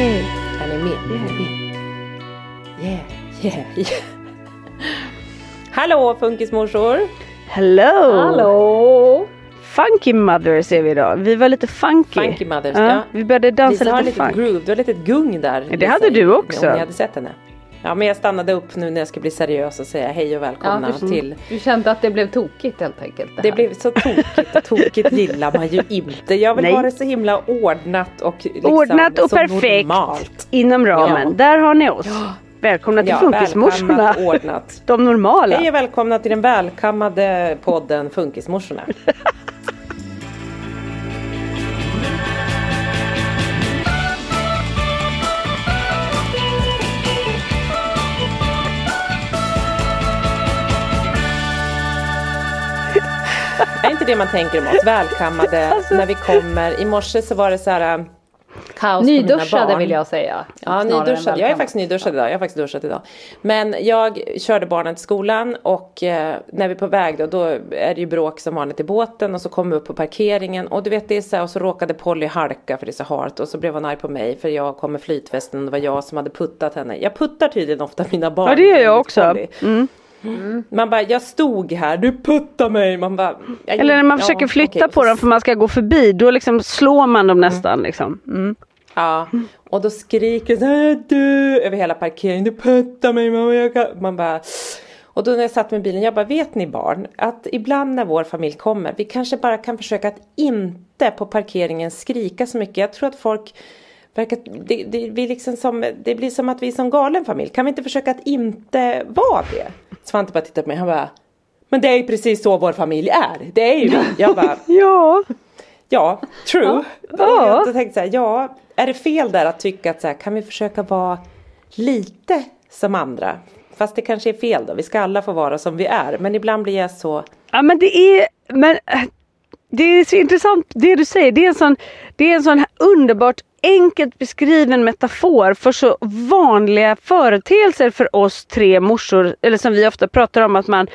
Är ni med? Är med? Yeah, yeah, yeah. Hallå funkismorsor! Hello! Hallå! Funky Mothers är vi idag. Vi var lite funky. Funky Mothers, ja. ja. Vi började dansa Lisa har lite lite funk. groove, du har lite gung där. det Lisa, hade du också. Om ni hade sett henne. Ja men jag stannade upp nu när jag ska bli seriös och säga hej och välkomna Ja, du- till Du kände att det blev tokigt helt enkelt. Det, Det blev så tokigt och tokigt gillar man ju inte. Jag vill Nej. ha det så himla ordnat och liksom Ordnat och så perfekt normalt. inom ramen. Ja. Där har ni oss. Välkomna till Ja, Funkismorsorna. ordnat. De normala. Hej och välkomna till den välkammade podden Funkismorsorna. det man tänker om oss? Välkammade Alltså- när vi kommer. I morse så var det så här äh, kaos Nyduschade vill jag säga. Ja, nyduschad. Jag är faktiskt nyduschad idag. Jag har faktiskt duschat idag. Men jag körde barnen till skolan och eh, när vi är på väg då, då är det ju bråk som vanligt i båten och så kommer vi upp på parkeringen och du vet det är så här, och så råkade Polly halka för det är så halt och så blev hon arg på mig för jag kom med flytvästen och det var jag som hade puttat henne. Jag puttar tydligen ofta mina barn. Ja, det gör jag också. Polly. Mm. Man bara, jag stod här, du puttar mig. Man bara, Eller när man ja, försöker flytta okej. på dem för man ska gå förbi. Då liksom slår man dem nästan. Liksom. Mm. Ja, och då skriker så här, du över hela parkeringen, du puttar mig mamma. Jag kan... Man bara... Och då när jag satt med bilen, jag bara, vet ni barn, att ibland när vår familj kommer, vi kanske bara kan försöka att inte på parkeringen skrika så mycket. Jag tror att folk verkar, det, det, vi liksom som, det blir som att vi är som galen familj. Kan vi inte försöka att inte vara det? Svante bara tittade på mig, han bara, men det är ju precis så vår familj är. Det är ju vi. Jag bara, Ja. Ja, true. Ja. Jag då tänkte så här, ja, är det fel där att tycka att så här, kan vi försöka vara lite som andra? Fast det kanske är fel då, vi ska alla få vara som vi är. Men ibland blir jag så, Ja men det är, men äh, det är så intressant det du säger. Det är en sån, det är en sån underbart enkelt beskriven metafor för så vanliga företeelser för oss tre morsor. Eller som vi ofta pratar om att man,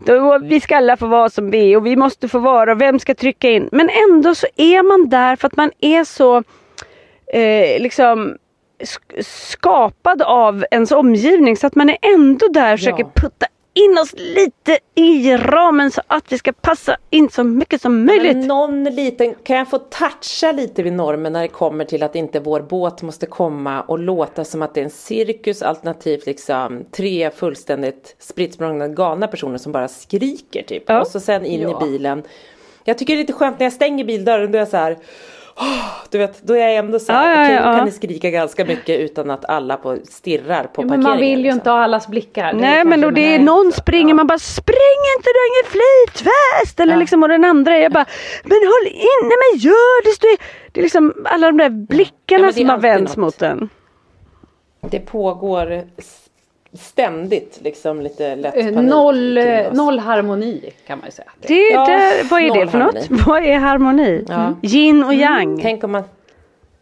då, vi ska alla få vara som vi och vi måste få vara och vem ska trycka in. Men ändå så är man där för att man är så eh, liksom sk- skapad av ens omgivning så att man är ändå där och försöker putta in oss lite i ramen så att vi ska passa in så mycket som möjligt. men någon liten, kan jag få toucha lite vid normen när det kommer till att inte vår båt måste komma och låta som att det är en cirkus alternativt liksom tre fullständigt spritt galna personer som bara skriker typ. Ja. Och så sen in Ja. i bilen. Jag tycker det är lite skönt när jag stänger bildörren då är jag så här Du vet, då är jag ändå så här, Ja, ja, okej, då ja. kan ni skrika ganska mycket utan att alla på, stirrar på Jo, parkeringen. men man vill ju liksom. inte ha allas blickar. Är Nej men då det är någon springer man bara spring inte du har ingen flytväst eller Ja. liksom och den andra är bara men håll inne men gör det. det. Det är liksom alla de där blickarna är som har vänts mot en. Det pågår ständigt liksom lite lätt Eh, panik Noll, eh, noll harmoni kan man ju säga. Det, Ja, det, vad är det för något? harmoni. Vad är harmoni? Ja. Yin och yang. Tänk om man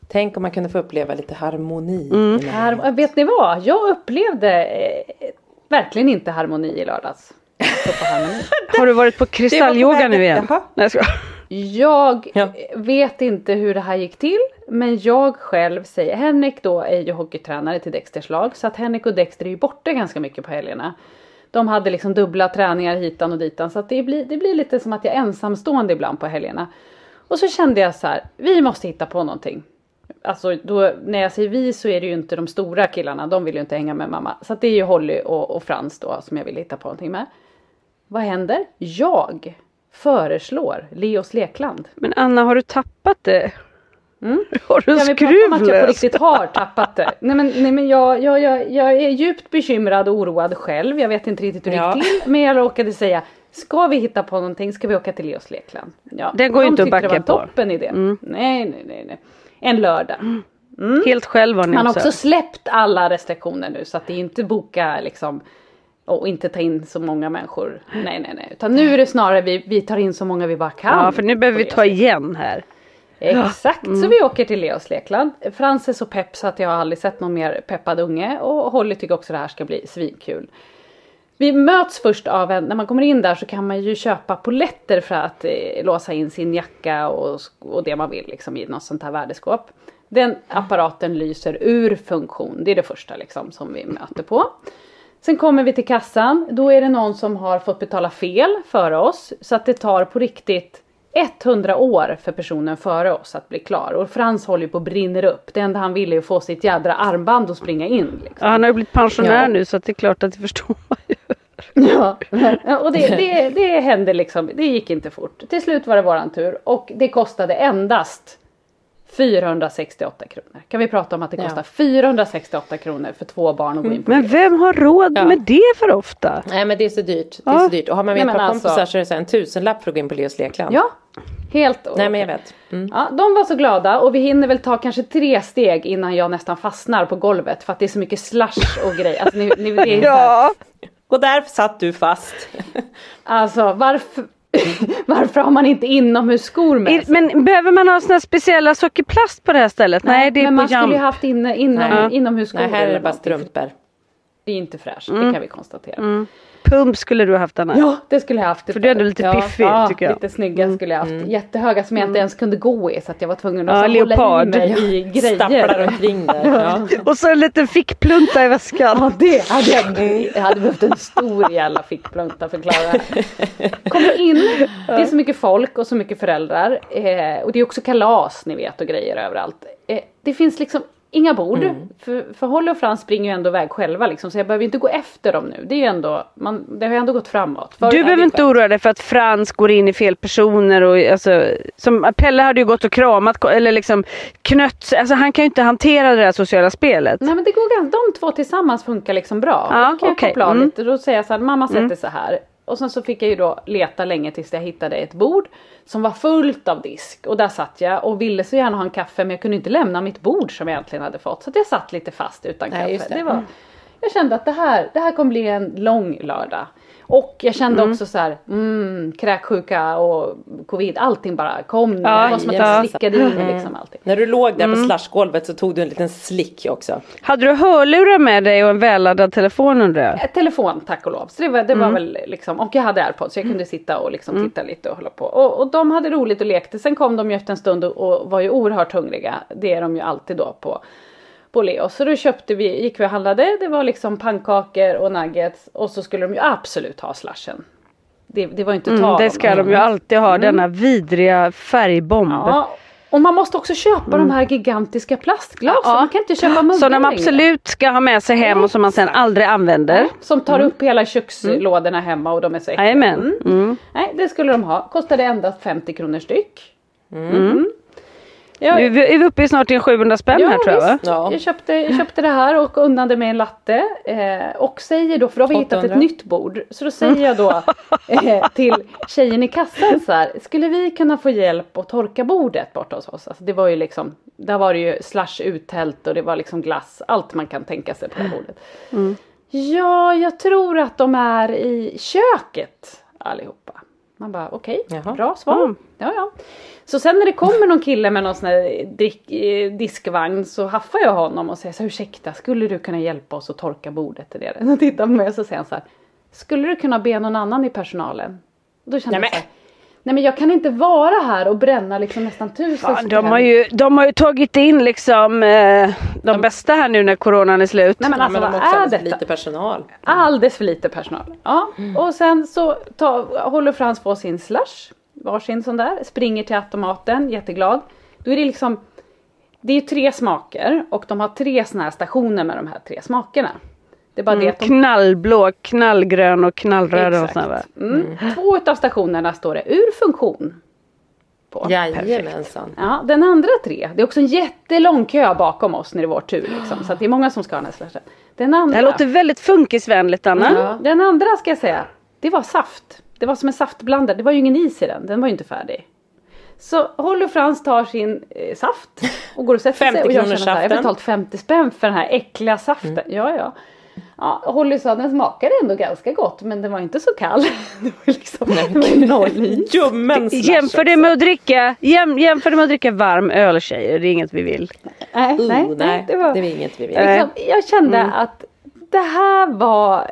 Tänk om man kunde få uppleva lite harmoni. Mm. Här, vet ni vad? Jag upplevde eh, verkligen inte harmoni i lördags. Har du varit på kristallyoga nu igen? Jaha. Nej, jag skojar. Jag Ja. vet inte hur det här gick till. Men jag själv säger, Henrik då är ju hockeytränare till Dexters lag. Så att Henrik och Dexter är ju borta ganska mycket på helgerna. De hade liksom dubbla träningar hitan och ditan. Så att det, blir, det blir lite som att jag är ensamstående ibland på helgerna. Och så kände jag så här, vi måste hitta på någonting. Alltså då, när jag säger vi så är det ju inte de stora killarna, de vill ju inte hänga med mamma. Så att det är ju Holly och, och Frans då som jag vill hitta på någonting med. Vad händer? Jag föreslår Leos lekland. Men Anna har du tappat det? Mm. Har du Kan vi prata om att jag på riktigt har tappat det? Nej men, nej, men jag, jag, jag, jag är djupt bekymrad och oroad själv. Jag vet inte riktigt hur det Ja. gick till. Men jag råkade säga, ska vi hitta på någonting ska vi åka till Leos lekland. Ja, Det går de inte att tyckte backa det var på. toppen idé. Nej, nej, nej, nej. En lördag. Helt själv var ni Man har också. också släppt alla restriktioner nu så att det är inte boka liksom och inte ta in så många människor. Nej, nej, nej. Utan nu är det snarare vi, vi tar in så många vi bara kan. Ja för nu behöver vi ta igen här. Exakt, så vi åker till Leos lekland. Frans är så pepp så att jag har aldrig sett någon mer peppad unge och Holly tycker också det här ska bli svinkul. Vi möts först av en, när man kommer in där så kan man ju köpa poletter för att eh, låsa in sin jacka och, och det man vill liksom i något sånt här värdeskåp. Den apparaten lyser ur funktion, det är det första liksom som vi möter på. Sen kommer vi till kassan, då är det någon som har fått betala fel före oss så att det tar på riktigt 100 år för personen före oss att bli klar och Frans håller ju på att brinner upp. Det enda han vill är att få sitt jädra armband och springa in. Liksom. Ja, han har ju blivit pensionär Ja. nu så det är klart att det förstår man ju. Ja, och det, det, det hände liksom, det gick inte fort. Till slut var det våran tur och det kostade endast 468 kronor. Kan vi prata om att det Ja. kostar 468 kronor för två barn att gå in på Men det? vem har råd Ja. med det för ofta? Nej men det är så dyrt. Det är Ja. så dyrt. Och har man med ett par alltså- kompisar så är det så här en tusenlapp för att gå in på Leos lekland. Ja, helt Nej men jag vet. Mm. Ja, de var så glada och vi hinner väl ta kanske tre steg innan jag nästan fastnar på golvet för att det är så mycket slush och grejer. Alltså, ni, ni, det är så här, Och där satt du fast. alltså varför, varför har man inte inomhusskor med sig? Men behöver man ha såna här speciella sockerplast på det här stället? Nej, det är men man skulle ju haft inne, inom, Nej. inomhusskor. Nej här är det bara strumpor. Det är inte fräscht, det kan vi konstatera. Pump skulle du ha haft Anna. Ja, det skulle jag haft. För du är ändå lite ja, piffig, ja, tycker jag. lite snygga skulle jag haft. Jättehöga som jag inte ens kunde gå i så att jag var tvungen att Ja, så hålla leopard. i mig i grejer. Stapplar omkring där. Ja. Och så en liten fickplunta i väskan. Ja det hade jag, jag hade behövt en stor jävla fickplunta för klara. Kommer in, det är så mycket folk och så mycket föräldrar. Eh, och det är också kalas ni vet och grejer överallt. Eh, det finns liksom inga bord. För, för Holly och Frans springer ju ändå iväg själva liksom, så jag behöver inte gå efter dem nu. Det är ju ändå, man, det har ju ändå gått framåt. Förut Du behöver inte oroa dig för att Frans går in i fel personer och alltså, som Pelle hade ju gått och kramat eller liksom knött. Alltså han kan ju inte hantera det där sociala spelet. Nej men det går de två tillsammans funkar liksom bra. Ja, Då kan jag okej. koppla av Mm. lite. Då säger jag så här, mamma sätter så här. Och sen så fick jag ju då leta länge tills jag hittade ett bord som var fullt av disk. Och där satt jag och ville så gärna ha en kaffe men jag kunde inte lämna mitt bord som jag egentligen hade fått. Så att jag satt lite fast utan Nej, kaffe. det. Det var, jag kände att det här, det här kommer bli en lång lördag. Och jag kände också så här, mm, kräksjuka och covid, allting bara kom. Ja, det var som att jag ja. slickade i mig liksom allting. När du låg där på slashgolvet så tog du en liten slick också. Hade du hörlurar med dig och en välladdad telefon undrar jag? Eh, Telefon tack och lov. Så det var, det var väl liksom, och jag hade airpods så jag kunde sitta och liksom titta lite och hålla på. Och, och de hade roligt och lekte. Sen kom de ju efter en stund och, och var ju oerhört hungriga. Det är de ju alltid då på, på Leo. Så då köpte vi, gick vi och handlade. Det var liksom pannkakor och nuggets. Och så skulle de ju absolut ha slashen. Det, det var inte Mm, tal det ska de ju alltid ha, denna vidriga färgbomb. Ja, och man måste också köpa de här gigantiska plastglasen. Ja. Man kan inte köpa muggar Som de längre. absolut ska ha med sig hem och som man sen aldrig använder. Som tar upp hela kökslådorna hemma och de är så äckliga. Mm. Mm. Nej, det skulle de ha. Kostade endast 50 kronor styck. Mm. Jag, Nu är vi uppe i snart en 700 spänn här tror jag va? Ja. Jag, köpte, jag köpte det här och unnade mig en latte. Eh, och säger då, för då har vi hittat 800. ett nytt bord. Så då säger jag då eh, till tjejen i kassan så här. Skulle vi kunna få hjälp att torka bordet borta hos oss? Alltså det var ju liksom, där var det ju slash uttält och det var liksom glass. Allt man kan tänka sig på det bordet. Ja, jag tror att de är i köket allihopa. Man bara okej, Jaha. bra svar. Mm. Ja, ja. Så sen när det kommer någon kille med någon sån här drick, eh, diskvagn så haffar jag honom och säger så här, ursäkta, skulle du kunna hjälpa oss att torka bordet nere? Och tittar på mig och så säger han så här, skulle du kunna be någon annan i personalen? Och då kände Nej, jag så här, nej men jag kan inte vara här och bränna liksom nästan tusen Fan, de, har ju, de har ju tagit in liksom eh, de bästa här nu när coronan är slut. Nej men Ja, alltså men de vad är alldeles för detta? lite personal. Alldeles för lite personal. Ja, och sen så ta, håller Frans på sin slush, varsin sån där, springer till automaten, jätteglad. Då är det liksom, det är ju tre smaker och de har tre såna här stationer med de här tre smakerna. Det är bara det Mm, att de knallblå, knallgrön och knallröd och sådär? Mm. Två utav stationerna står det ur funktion. På. Jajamensan. Ja, den andra tre, det är också en jättelång kö bakom oss när det är vår tur liksom, så att det är många som ska ha den här slashen. Den Det andra, här låter väldigt funkisvänligt Anna. Ja, den andra ska jag säga, det var saft. Det var som en saftblandare, det var ju ingen is i den, den var ju inte färdig. Så Holly Frans tar sin eh, saft och går och sätter sig 50 och jag kronor känner så här, jag har saften. betalt 50 spänn för den här äckliga saften. Ja, ja. Ja, Holly sa att den smakade ändå ganska gott men den var inte så kall. det var liksom Jämför det med att dricka, jäm, jämför det med att dricka varm öl tjejer, det är inget vi vill. Nej, Uh, nej, nej, det var... det är inget vi vill. Liksom, jag kände att det här var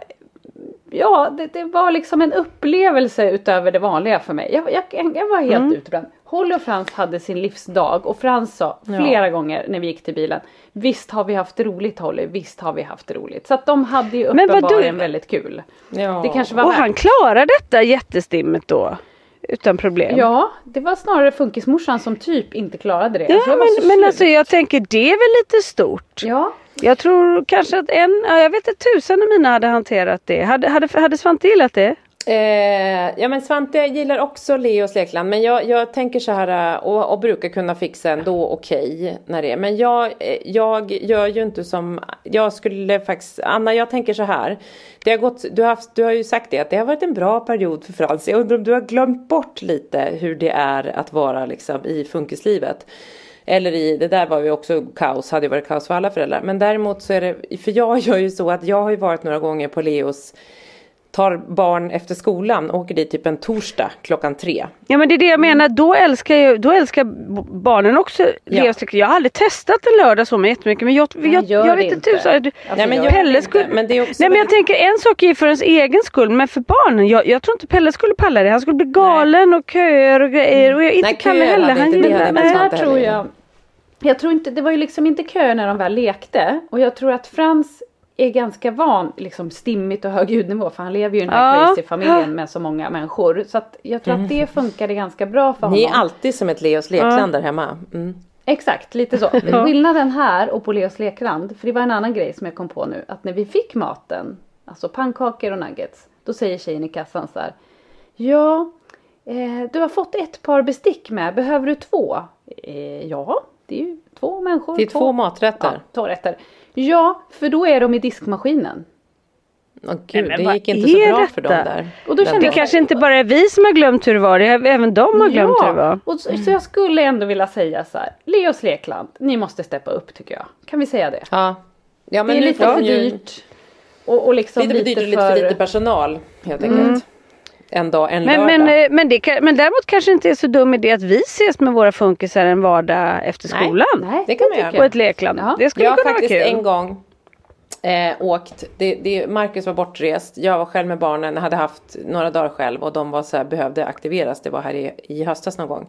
Ja, det, det var liksom en upplevelse utöver det vanliga för mig. Jag, jag, jag var helt utbränd. Holly och Frans hade sin livsdag och Frans sa flera gånger när vi gick till bilen Visst har vi haft roligt Holly, visst har vi haft roligt. Så att de hade ju uppenbarligen väldigt kul. Ja. Det kanske var Och värt- han klarar detta jättestimmet då. Utan problem. Ja, det var snarare funkismorsan som typ inte klarade det. Ja Alltså, men, men alltså jag tänker det är väl lite stort. Ja, Jag tror kanske att en, ja, jag vet inte tusen om mina hade hanterat det. Hade, hade, hade Svante gillat det? Eh, ja men Svante gillar också Leos lekland men jag, jag tänker så här eh, och, och brukar kunna fixa ändå okej när det är. Men jag, eh, jag gör ju inte som, jag skulle faktiskt, Anna jag tänker så här. Det har gått, du har, haft, du har ju sagt det att det har varit en bra period för Frans. Jag undrar om du har glömt bort lite hur det är att vara liksom i funkislivet. Eller i, det där var ju också kaos, hade ju varit kaos för alla föräldrar. Men däremot så är det, för jag gör ju så att jag har ju varit några gånger på Leos tar barn efter skolan och åker dit typ en torsdag klockan tre. Ja men det är det jag menar, då älskar, jag, då älskar barnen också Ja. Jag har aldrig testat en lördag så med jättemycket men jag, jag, jag det vet inte. tusan. Alltså, Nej men jag- jag Pelle skulle- men det är också Nej men jag tänker en sak är för ens egen skull men för barnen. Jag, jag tror inte Pelle skulle palla det. Han skulle bli galen och köer och grejer. Och jag, inte Nej, Kalle köer heller. Han inte det, inte här tror jag, jag tror inte, det var ju liksom inte kö när de väl lekte och jag tror att Frans är ganska van liksom stimmigt och hög ljudnivå för han lever ju i den här Ja. crazy familjen med så många människor. Så att jag tror att det funkade ganska bra för Ni är honom. alltid som ett Leos lekland där hemma. Mm. Exakt, lite så. Skillnaden här och på Leos lekland, för det var en annan grej som jag kom på nu, att när vi fick maten, alltså pannkakor och nuggets, då säger tjejen i kassan så här. Ja, eh, du har fått ett par bestick med, behöver du två? Eh, ja, det är ju två människor. Det är två maträtter. Ja, två rätter. Ja, för då är de i diskmaskinen. Åh gud, men det gick inte så bra för dem detta? där. Och då kände Det jag- kanske inte bara är vi som har glömt hur det var. Det är, även de har glömt hur det var. och så, så jag skulle ändå vilja säga så här, Leos lekland, ni måste steppa upp tycker jag. Kan vi säga det? Ja. ja, men det är nu lite för dyrt. Och, och liksom Lite för dyrt och lite för lite personal helt enkelt. En dag, en Men, lördag. men, eh, men, det, men däremot kanske inte är så dum idé att vi ses med våra funkisar en vardag efter Nej. skolan. Nej, Det kan man göra. På jag. ett lekland. Ja. Det skulle jag har kunna vara faktiskt kul. en gång eh, åkt. Det, det, Marcus var bortrest. Jag var själv med barnen. Hade haft några dagar själv. Och de var så här, behövde aktiveras. Det var här i, i höstas någon gång.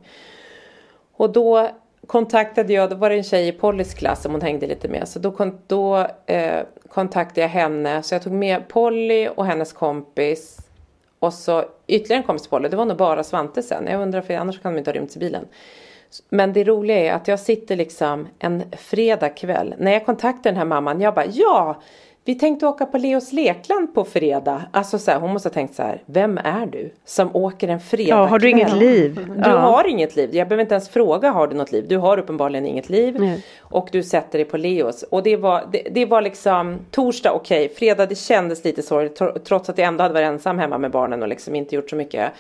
Och då kontaktade jag. Då var det en tjej i Pollys klass som hon hängde lite med. Så då, då eh, kontaktade jag henne. Så jag tog med Polly och hennes kompis. Och så ytterligare en kompis på Det var nog bara Svante sen. Jag undrar för annars kan de inte ha rymt i bilen. Men det roliga är att jag sitter liksom en fredag kväll. När jag kontaktar den här mamman. Jag bara ja vi tänkte åka på Leos lekland på fredag. Alltså så här, hon måste ha tänkt så här, vem är du som åker en fredag Ja, har du inget liv? Du Ja. har inget liv. Jag behöver inte ens fråga, har du något liv? Du har uppenbarligen inget liv. Nej. Och du sätter dig på Leos. Och det var, det, det var liksom torsdag, okej. Fredag, det kändes lite sorgligt. tro- Trots att jag ändå hade varit ensam hemma med barnen och liksom inte gjort så mycket.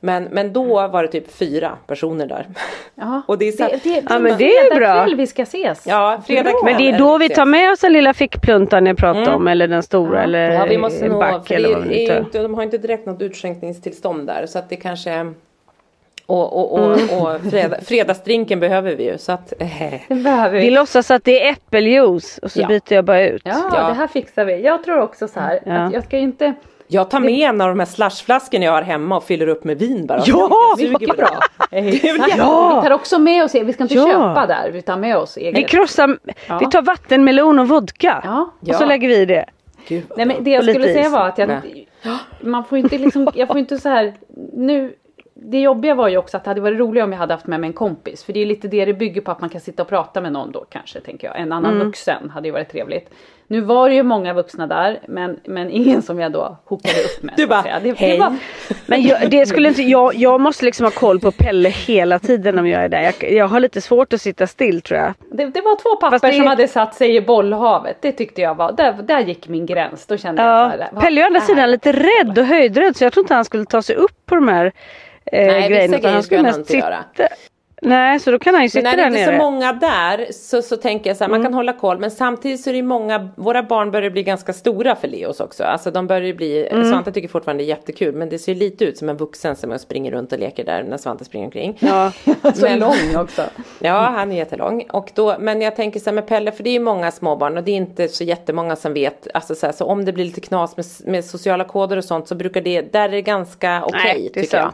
Men, men då var det typ fyra personer där. Ja. Och det är så- det, det, Ja, men det är fredag bra. kväll vi ska ses. Ja, fredag Bra. Men det är då vi tar med oss den lilla fickpluntan jag pratade om eller den stora eller Mm. Ja, vi måste nog, back eller det vad vi är inte, de har inte direkt något utskänkningstillstånd där så att det kanske och, och, och, Mm. och fredag, fredagsdrinken behöver vi ju så att eh. Det behöver Vi vi. låtsas att det är äppeljuice och så Ja. byter jag bara ut. Ja, Ja. det här fixar vi. Jag tror också så här Ja. att jag ska ju inte Jag tar med en av de här slushflaskorna jag har hemma och fyller upp med vin bara. Ja, mycket bra. Ja. Vi tar också med oss, vi ska inte Ja. köpa där, vi tar med oss eget. Vi krossar, Ja. vi tar vattenmelon och vodka. Ja. Och så lägger vi i det. Gud, Nej men det jag skulle säga var att jag, Nej. man får inte liksom, jag får inte så här nu det jobbiga var ju också att det hade varit roligare om jag hade haft med mig en kompis. För det är lite det det bygger på att man kan sitta och prata med någon då kanske tänker jag. En annan Mm. vuxen hade ju varit trevligt. Nu var det ju många vuxna där men, men ingen som jag då hookade upp med. Du bara, det, hej. Det var, Men jag, det skulle inte, jag, jag måste liksom ha koll på Pelle hela tiden om jag är där. Jag, jag har lite svårt att sitta still tror jag. det, det var två papper det- som hade satt sig i bollhavet. Det tyckte jag var, där, där gick min gräns. Då kände jag Ja. här, vad Pelle är å andra är sidan lite rädd och höjdrädd så jag tror inte han skulle ta sig upp på de här eh, Nej, vissa grejerna. utan grejer han skulle han inte göra. Nej, så då kan han ju Men sitta när det där inte är nere. så många där så, så tänker jag så här, Mm. man kan hålla koll men samtidigt så är det många, våra barn börjar bli ganska stora för Leos också. Alltså de börjar bli, Mm. Svante tycker fortfarande det är jättekul men det ser lite ut som en vuxen som springer runt och leker där när Svante springer omkring. Ja. Så Men- lång också. Ja, han är jättelång. Och då, men jag tänker så här med Pelle, för det är ju många småbarn och det är inte så jättemånga som vet. Alltså så, här, så om det blir lite knas med, med sociala koder och sånt så brukar det, där är det ganska okej Nej, det är tycker jag.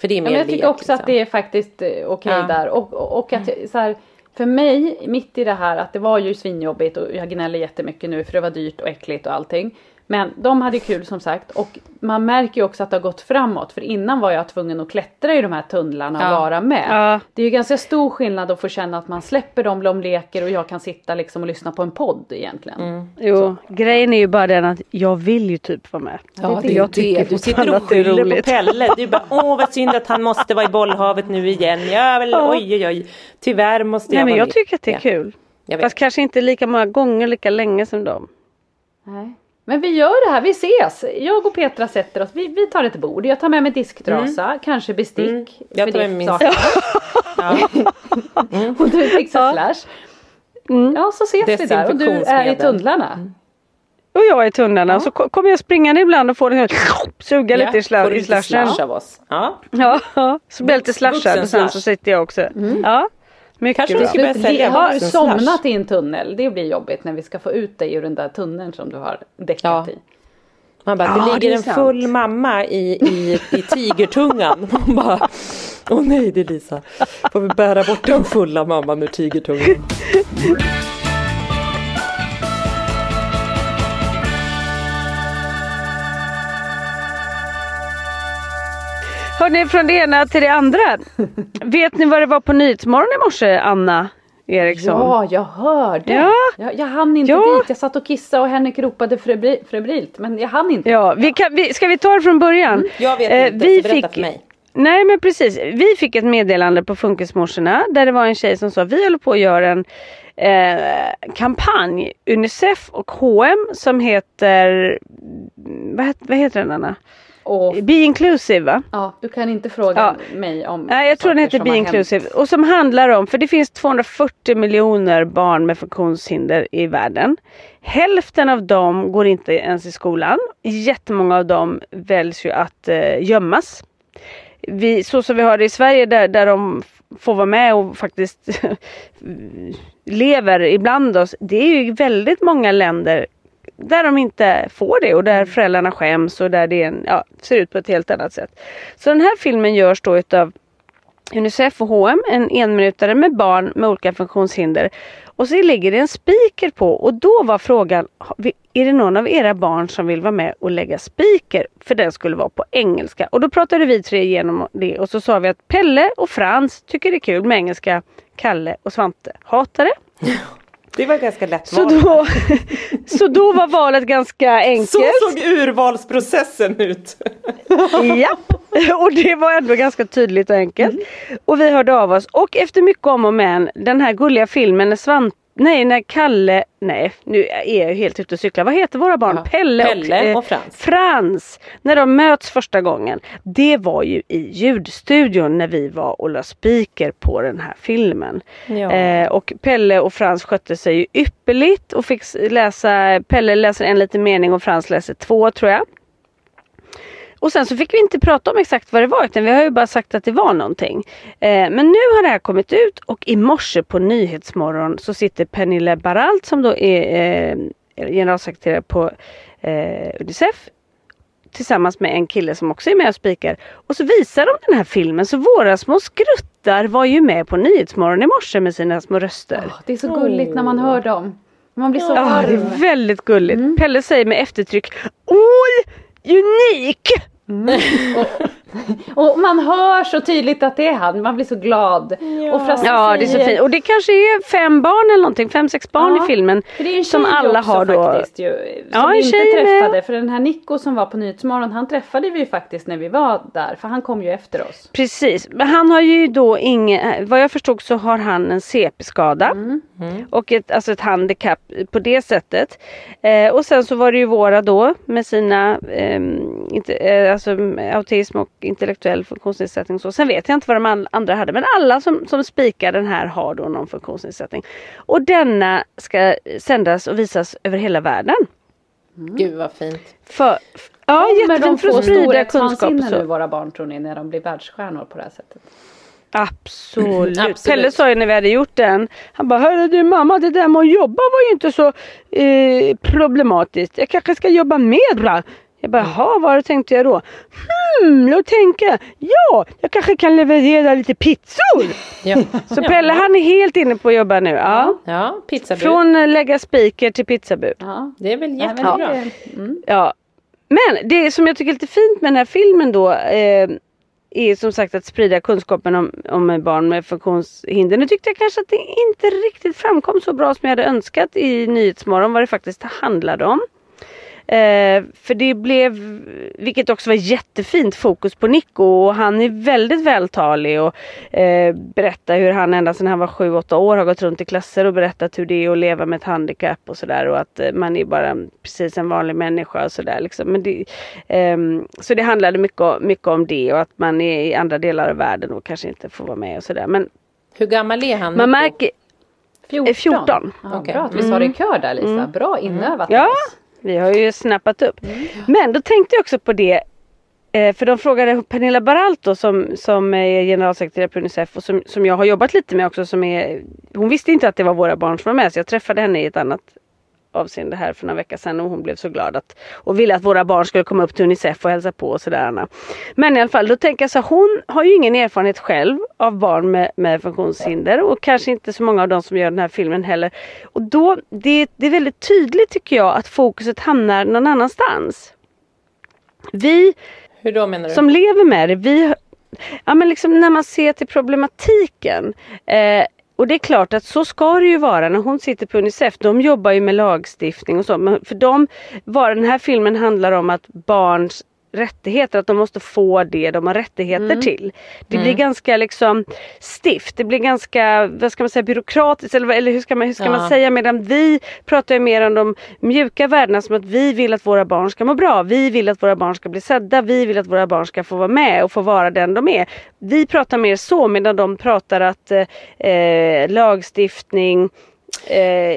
För det är Ja, mer men jag tycker lek, också att liksom. det är faktiskt eh, okej Ja. där. Och, och, och att så här, för mig, mitt i det här att det var ju svinjobbigt och jag gnäller jättemycket nu för det var dyrt och äckligt och allting. Men de hade kul som sagt och man märker ju också att det har gått framåt. För innan var jag tvungen att klättra i de här tunnlarna och Ja. vara med. Ja. Det är ju ganska stor skillnad att få känna att man släpper dem, de leker och jag kan sitta liksom och lyssna på en podd egentligen. Mm. Jo, grejen är ju bara den att jag vill ju typ vara med. Ja, det det är är jag tycker det. Du sitter och det skyller på. Pelle. Du bara, åh vad synd att han måste vara i bollhavet nu igen. Ja, väl, Ja. oj, oj, oj. Tyvärr måste jag Nej men jag med. tycker att det är kul. Fast kanske inte lika många gånger lika länge som dem. Nej. Men vi gör det här, vi ses. Jag och Petra sätter oss, vi, vi tar ett bord. Jag tar med mig disktrasa, kanske bestick. Mm. Jag tar med min. Ja. Och du fixar Ja. slash. Mm. Ja så ses vi där och du är i tunnlarna. Och jag är i tunnlarna och så ko- kommer jag springande ibland och får den suga lite i, sla- i slashen. slash av oss. Ja. Ja, ja, så blir jag lite slashad och sen så sitter jag också. Ja, mycket Kanske vi bra. ska börja sälja har vuxen somnat i en tunnel, det blir jobbigt när vi ska få ut dig ur den där tunneln som du har däckat Ja. i. Man bara, Ja, det det ligger är en sant. full mamma i, i, i tigertungan. Man bara, åh nej det är Lisa. Får vi bära bort den fulla mamman ur tigertungan. Hörni, från det ena till det andra. Vet ni vad det var på Nyhetsmorgon i morse, Anna Eriksson? Ja, jag hörde. Ja. Jag, jag hann inte Ja. dit. Jag satt och kissade och Henrik ropade febri- febrilt. Men jag hann inte. Ja, vi kan, vi, ska vi ta det från början? Jag vet Eh, inte, vi så berätta fick- för mig. Nej men precis, vi fick ett meddelande på Funkismorsorna där det var en tjej som sa vi håller på att göra en eh, kampanj, Unicef och H&M som heter, vad, vad heter den Anna? Och, Be Inclusive va? ja, du kan inte fråga Ja. mig om Nej jag tror den heter Be. Inclusive och som handlar om, för det finns 240 miljoner barn med funktionshinder i världen. Hälften av dem går inte ens i skolan. Jättemånga av dem väljs ju att eh, gömmas. Vi, så som vi har det i Sverige där, där de får vara med och faktiskt lever ibland oss. Det är ju väldigt många länder där de inte får det och där föräldrarna skäms och där det är en, ja, ser ut på ett helt annat sätt. Så den här filmen görs då utav Unicef och H&M en enminutare med barn med olika funktionshinder. Och så ligger det en speaker på och då var frågan, är det någon av era barn som vill vara med och lägga speaker? För den skulle vara på engelska. Och då pratade vi tre igenom det och så sa vi att Pelle och Frans tycker det är kul med engelska. Kalle och Svante hatar det. Det var ganska lätt Så val. då, så då var valet ganska enkelt. Så såg urvalsprocessen ut. Ja, och det var ändå ganska tydligt och enkelt. Och vi hörde av oss och efter mycket om och men, den här gulliga filmen när Svante Nej, när Kalle, nej nu är jag helt ute och cyklar. Vad heter våra barn? Ja, Pelle, Pelle eh, och Frans. Frans. När de möts första gången. Det var ju i ljudstudion när vi var och la speaker på den här filmen. Ja. Eh, och Pelle och Frans skötte sig ju ypperligt och fick läsa, Pelle läser en liten mening och Frans läser två tror jag. Och sen så fick vi inte prata om exakt vad det var utan vi har ju bara sagt att det var någonting. Eh, men nu har det här kommit ut och i morse på Nyhetsmorgon så sitter Pernilla Baralt som då är eh, generalsekreterare på eh, Unicef tillsammans med en kille som också är med och spikar. Och så visar de den här filmen så våra små skruttar var ju med på Nyhetsmorgon i morse med sina små röster. Åh, det är så gulligt när man hör dem. Man blir så Ja, det varm. är väldigt gulligt. Pelle säger med eftertryck Oj! Unik! 嗯。Och man hör så tydligt att det är han, man blir så glad. Och Frasse Ja det är så fint. Och det kanske är fem barn eller någonting, fem sex barn Ja, i filmen. För det är en som alla också har då. faktiskt ju. Som Ja, vi inte tjej med. träffade. För den här Nico som var på Nyhetsmorgon, han träffade vi ju faktiskt när vi var där. För han kom ju efter oss. Precis, men han har ju då ingen, vad jag förstod så har han en CP-skada. Mm. Och ett, alltså ett handikapp på det sättet. Eh, och sen så var det ju våra då med sina ehm, inte, eh, alltså, autism och intellektuell funktionsnedsättning. och Så. Sen vet jag inte vad de an- andra hade men alla som, som spikar den här har då någon funktionsnedsättning. Och denna ska sändas och visas över hela världen. Gud vad fint. För, ja, Kommer de jättefint för få att sprida kunskap. och storhetsvansinne så. nu våra barn tror ni när de blir världsstjärnor på det här sättet? Absolut. Absolut. Pelle sa ju när vi hade gjort den. Han bara, hörru du mamma det där med att jobba var ju inte så eh, problematiskt. Jag kanske ska jobba mer va? Jag bara, jaha vad har du tänkt göra då? Hmm, jag tänker, ja, jag kanske kan leverera lite pizzor. Ja, Så Pelle han är helt inne på att jobba nu. Ja. ja pizzabud. Från lägga spiker till pizzabud. Ja. Det är väl jättebra. det- mm. Ja. Men det som jag tycker är lite fint med den här filmen då eh, är som sagt att sprida kunskapen om, om barn med funktionshinder. Nu tyckte jag kanske att det inte riktigt framkom så bra som jag hade önskat i Nyhetsmorgon vad det faktiskt handlade om. Eh, för det blev, vilket också var jättefint, fokus på Nico och han är väldigt vältalig och eh, berättar hur han ända sedan han var 7-8 år har gått runt i klasser och berättat hur det är att leva med ett handikapp och sådär och att eh, man är bara precis en vanlig människa och sådär liksom. Men det, ehm, så det handlade mycket, mycket om det och att man är i andra delar av världen och kanske inte får vara med och sådär. Men Hur gammal är han? man märker, 14. 14. Ja, Okej. Bra att vi sa det i kör där Lisa. Bra inövat. Ja, av oss. Vi har ju snappat upp. Men då tänkte jag också på det. eh, För de frågade Pernilla Baralt då, som, som är generalsekreterare på Unicef och som, som jag har jobbat lite med också. Som är, hon visste inte att det var våra barn som var med så jag träffade henne i ett annat avseende här för några veckor sedan och hon blev så glad att och ville att våra barn skulle komma upp till Unicef och hälsa på och sådär. Men i alla fall, då tänker jag så hon har ju ingen erfarenhet själv av barn med, med funktionshinder och kanske inte så många av de som gör den här filmen heller. Och då, det, det är väldigt tydligt tycker jag att fokuset hamnar någon annanstans. Vi Hur då menar du? som lever med det, vi, ja men liksom när man ser till problematiken. Eh, och det är klart att så ska det ju vara när hon sitter på Unicef. De jobbar ju med lagstiftning och så. Men för dem, var den här filmen handlar om att barns rättigheter, att de måste få det de har rättigheter till. Det blir ganska liksom stift, det blir ganska, vad ska man säga, byråkratiskt eller, eller hur ska man, hur ska Ja. man säga medan vi pratar ju mer om de mjuka värdena som att vi vill att våra barn ska må bra, vi vill att våra barn ska bli sedda, vi vill att våra barn ska få vara med och få vara den de är. Vi pratar mer så medan de pratar att eh, eh, lagstiftning eh,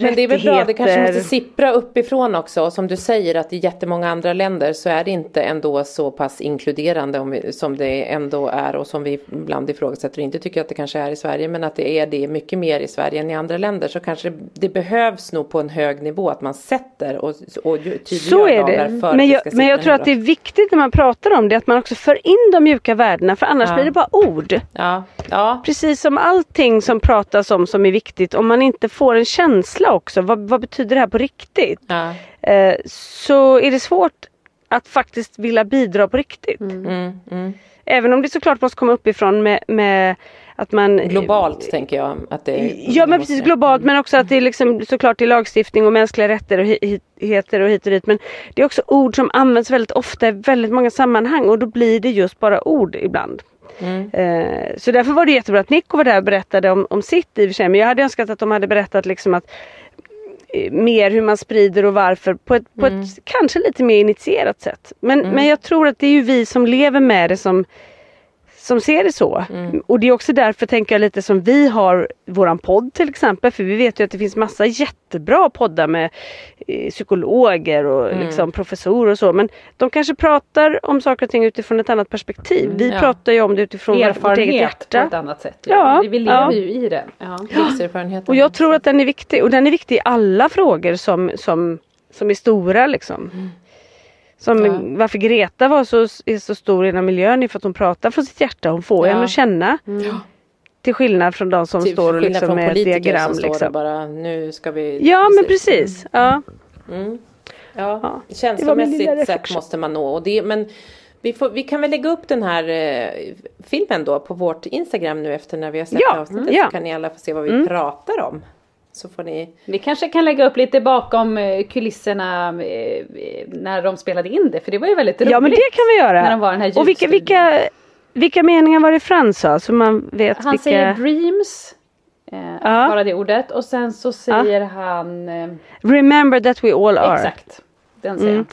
Men det är väl bra, det kanske måste sippra uppifrån också. Som du säger att i jättemånga andra länder så är det inte ändå så pass inkluderande som det ändå är och som vi ibland ifrågasätter och inte tycker att det kanske är i Sverige. Men att det är det mycket mer i Sverige än i andra länder så kanske det, det behövs nog på en hög nivå att man sätter och, och tydliggör lagar det. för att Men det jag, ska men jag tror att det är viktigt när man pratar om det att man också för in de mjuka värdena för annars Ja. blir det bara ord. Ja, ja. Precis som allting som pratas om som är viktigt, om man inte får en känsla också, vad, vad betyder det här på riktigt? ja. Eh, så är det svårt att faktiskt vilja bidra på riktigt. Mm, mm. Även om det såklart måste komma uppifrån med, med att man Globalt tänker jag att det Ja men precis globalt men också att det är liksom såklart i lagstiftning och mänskliga rättigheter och hit och dit. Men det är också ord som används väldigt ofta i väldigt många sammanhang och då blir det just bara ord ibland. Mm. Eh, så därför var det jättebra att Nico var där och berättade om, om sitt i och för sig. Men jag hade önskat att de hade berättat liksom att eh, mer hur man sprider och varför på ett, på mm. ett kanske lite mer initierat sätt. Men, mm. men jag tror att det är ju vi som lever med det som som ser det så. Mm. Och det är också därför tänker jag lite som vi har våran podd till exempel. För vi vet ju att det finns massa jättebra poddar med eh, psykologer och mm. liksom professorer och så. Men de kanske pratar om saker och ting utifrån ett annat perspektiv. Vi ja. pratar ju om det utifrån vårt eget hjärta. på ett annat sätt. Ja. ja. Vi, lever ja. ju i det. Ja. Och jag tror att den är viktig. Och den är viktig i alla frågor som, som, som är stora liksom. Mm. Som ja. Varför Greta var så, är så stor inom miljön är för att hon pratar från sitt hjärta. Hon får ja. en att känna. Mm. Till skillnad från de som typ står liksom med ett diagram. Som liksom. bara, nu ska vi... Ja men precis. Ja. Mm. Ja, ja. känslomässigt sätt måste man nå. Och det, men vi, får, vi kan väl lägga upp den här eh, filmen då på vårt Instagram nu efter när vi har sett ja. avsnittet. Mm. Så kan ni alla få se vad vi mm. pratar om. Så får ni... Vi kanske kan lägga upp lite bakom eh, kulisserna eh, när de spelade in det. För det var ju väldigt roligt. Ja men det kan vi göra. När de var den här Och vilka, vilka, vilka meningar var det Frans sa? Så man vet han vilka... säger dreams. Eh, ja. Bara det ordet. Och sen så säger ja. han... Eh... Remember that we all are. Exakt. Den säger mm.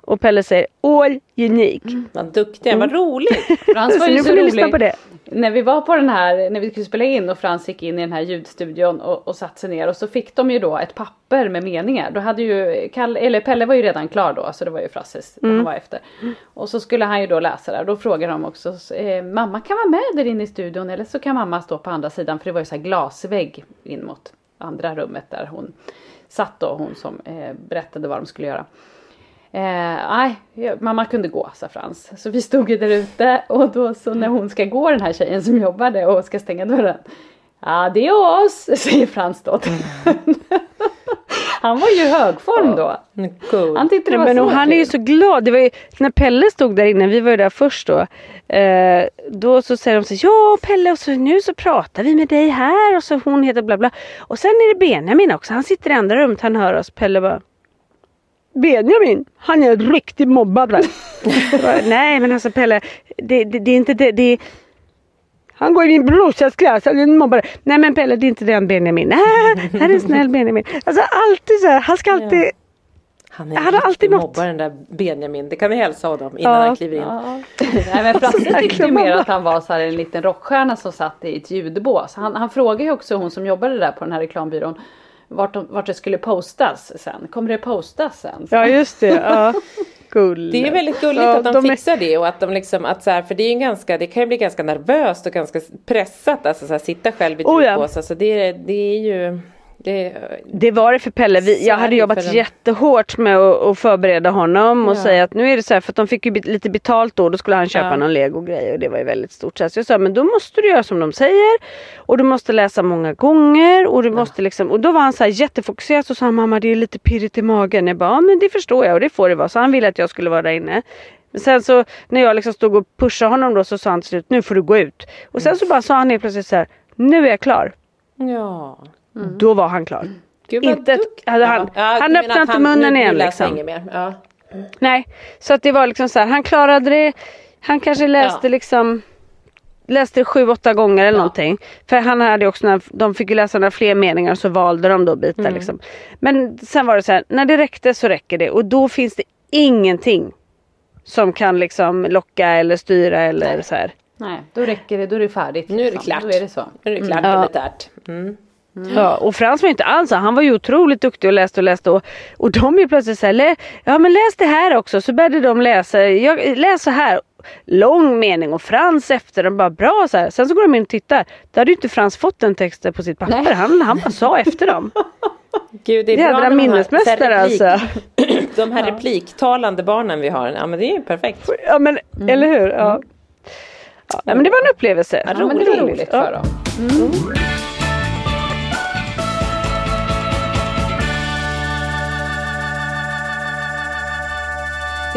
Och Pelle säger all unique. Mm. Vad duktig, mm. vad roligt. Frans var ju så, så rolig. på det när vi var på den här, när vi skulle spela in och Frans gick in i den här ljudstudion och, och satte sig ner och så fick de ju då ett papper med meningar. Då hade ju Kalle, eller Pelle var ju redan klar då så det var ju Frasses mm. han var efter. Och så skulle han ju då läsa det då frågade de också eh, mamma kan vara med där inne i studion eller så kan mamma stå på andra sidan för det var ju så här glasvägg in mot andra rummet där hon satt då hon som eh, berättade vad de skulle göra. Eh, nej, mamma kunde gå sa Frans. Så vi stod ju där ute och då så när hon ska gå den här tjejen som jobbade och ska stänga dörren. Ja det är oss säger Frans då. han var ju i högform då. Cool. Han tyckte det var men så Han är ju så glad. Det var ju, när Pelle stod där inne, vi var ju där först då. Eh, då så säger de så ja Pelle och så nu så pratar vi med dig här och så hon heter bla bla. Och sen är det Benjamin också. Han sitter i andra rummet, han hör oss. Pelle bara Benjamin, han är riktigt mobbad. Nej men alltså Pelle, det, det, det är inte det. det han går i min brorsas klass, han är en mobbare. Nej men Pelle det är inte den Benjamin. Nej, han är en snäll Benjamin. Alltså alltid så här, han ska alltid ja. Han är en riktig mobbare den där Benjamin. Det kan vi hälsa honom innan ja. han kliver in. Ja. Nej men Frasse tyckte ju mer att han var så här en liten rockstjärna som satt i ett ljudbås. Han, han frågade ju också hon som jobbade där på den här reklambyrån vart, de, vart det skulle postas sen. Kommer det postas sen? Ja just det. Ja. Gull. Det är väldigt gulligt ja, att de, de fixar är... det och att de liksom att så här, för det är ganska, det kan ju bli ganska nervöst och ganska pressat alltså så här, sitta själv i ett oh, ja. alltså det, det är ju det, det, var det för Pelle. Vi, jag hade jobbat jättehårt med att, att förbereda honom och ja. säga att nu är det så här för att de fick ju lite betalt då. Då skulle han köpa ja. någon legogrej och det var ju väldigt stort. Så jag sa men då måste du göra som de säger och du måste läsa många gånger och du ja. måste liksom och då var han så här jättefokuserad och sa mamma det är lite pirrigt i magen. Jag bara ja, men det förstår jag och det får det vara. Så han ville att jag skulle vara där inne. Men sen så när jag liksom stod och pushade honom då så sa han till slut nu får du gå ut. Och sen så bara sa han helt plötsligt så här nu är jag klar. Ja. Mm. Då var han klar. Gud, inte, hade han, ja, han öppnade inte munnen nu, igen liksom. Mer. Ja. Nej, så att det var liksom så här, han klarade det. Han kanske läste ja. liksom läste det sju, åtta gånger eller ja. någonting. För han hade också, när de fick ju läsa några fler meningar så valde de då bitar mm. liksom. Men sen var det så här, när det räckte så räcker det och då finns det ingenting som kan liksom locka eller styra eller Nej. så här. Nej, då räcker det, då är det färdigt. Nu är det liksom. klart. Då är det så. Nu är det klart mm. militärt. Mm. Mm. Ja, och Frans var inte alls Han var ju otroligt duktig och läste och läste. Och, och de är plötsligt såhär, ja men läs det här också. Så började de läsa, jag, läs så här. Lång mening och Frans efter. De bara bra så här. Sen så går de in och tittar. Då hade ju inte Frans fått den texten på sitt papper. Han, han bara sa efter dem. Gud, det är Jädra minnesmästare alltså. De här repliktalande barnen vi har. Ja men det är perfekt. Ja men mm. eller hur. Ja. Mm. Ja, men det var en upplevelse. Ja, men det var roligt för dem.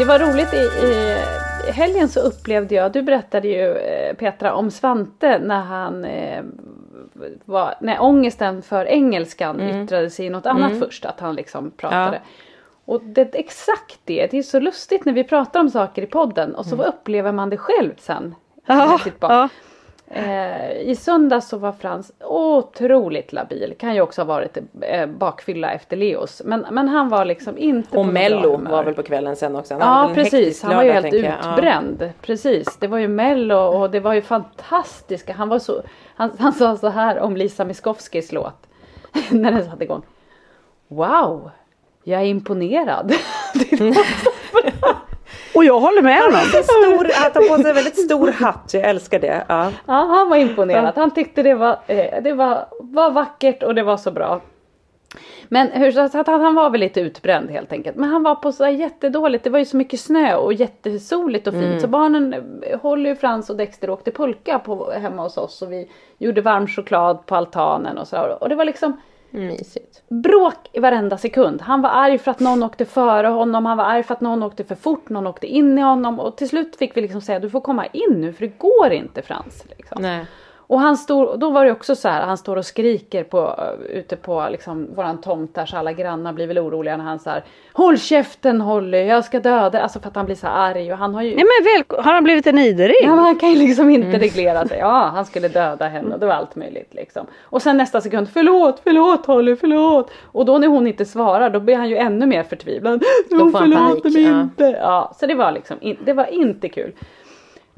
Det var roligt i, i helgen så upplevde jag, du berättade ju eh, Petra om Svante när han eh, var, när ångesten för engelskan Mm. yttrade sig i något annat först, att han liksom pratade. Och det, exakt det, det är så lustigt när vi pratar om saker i podden och så Mm. upplever man det själv sen. Ja, ja. Eh, I söndags så var Frans otroligt labil. Kan ju också ha varit eh, bakfylla efter Leos. Men, men han var liksom inte Och på mello var väl på kvällen sen också. Han Ja precis, han var ju helt jag. Ja. utbränd. Precis, det var ju mello och det var ju fantastiska. Han var så, han, han sa så här om Lisa Miskovskis låt. när den satte igång. Wow, jag är imponerad. Och jag håller med honom. Stor, han tar på sig en väldigt stor hatt, jag älskar det. Ja. Ja, han var imponerad. Han tyckte det var, eh, det var, var vackert och det var så bra. Men hur, så att han, han var väl lite utbränd helt enkelt. Men han var på så här jättedåligt. Det var ju så mycket snö och jättesoligt och fint. Så barnen eh, Holly, Frans och Dexter åkte pulka på, hemma hos oss. Och vi gjorde varm choklad på altanen och så. Och det var liksom Mysigt. bråk i varenda sekund. Han var arg för att någon åkte före honom. Han var arg för att någon åkte för fort. Någon åkte in i honom. Och till slut fick vi liksom säga du får komma in nu för det går inte Frans. Liksom. Nej. Och han står, då var det också så här, han står och skriker på, ute på liksom våran tomt där så alla grannar blir väl oroliga när han så här Håll käften Holly, jag ska döda Alltså för att han blir så arg och han har ju Nej men väl, har han blivit en idering? Ja, men han kan ju liksom inte reglera sig. Ja, han skulle döda henne och det var allt möjligt liksom. Och sen nästa sekund, förlåt, förlåt Holly, förlåt. Och då när hon inte svarar då blir han ju ännu mer förtvivlad. Hon förlåter mig ja. inte. Ja, så det var liksom, det var inte kul.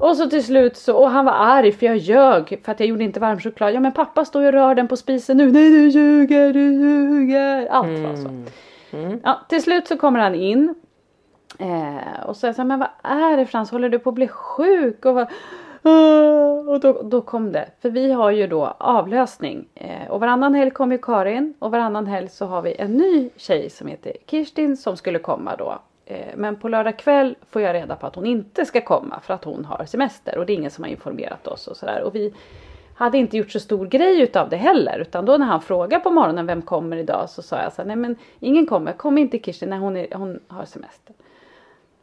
Och så till slut så, och han var arg för jag ljög för att jag gjorde inte varm choklad. Ja men pappa står ju och rör den på spisen nu. Nej du ljuger, du ljuger. Allt var så. Ja, till slut så kommer han in. Eh, och så är jag här, men vad är det Frans, håller du på att bli sjuk? Och, vad, Ah, och då, då kom det. För vi har ju då avlösning. Eh, och varannan helg kommer ju Karin och varannan helg så har vi en ny tjej som heter Kirstin som skulle komma då. Eh, men på lördag kväll får jag reda på att hon inte ska komma för att hon har semester och det är ingen som har informerat oss och sådär. Och vi hade inte gjort så stor grej utav det heller utan då när han frågade på morgonen vem kommer idag så sa jag så här, nej men ingen kommer, kom inte Kirstin när hon, är, hon har semester.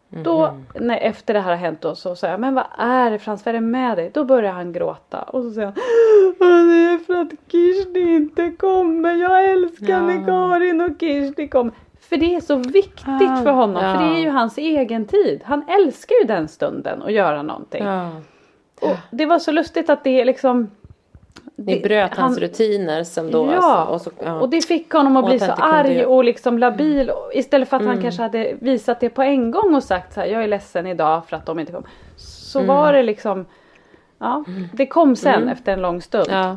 Då när, efter det här har hänt då så sa jag men vad är det Frans, vad är det med dig? Då börjar han gråta och så säger han "Åh, det är för att Kirsti inte kommer, jag älskar när Karin och Kirsti kommer. För det är så viktigt för honom för det är ju hans egen tid. Han älskar ju den stunden att göra någonting. Ja. Och det var så lustigt att det liksom Ni det- bröt hans han- rutiner som då. Ja, alltså, och, så, ja. och det fick honom att Och bli så arg och liksom labil. Och Istället för att Mm. han kanske hade visat det på en gång och sagt så här, jag är ledsen idag för att de inte kom. Så Mm. var det liksom, ja, det kom sen efter en lång stund. ja.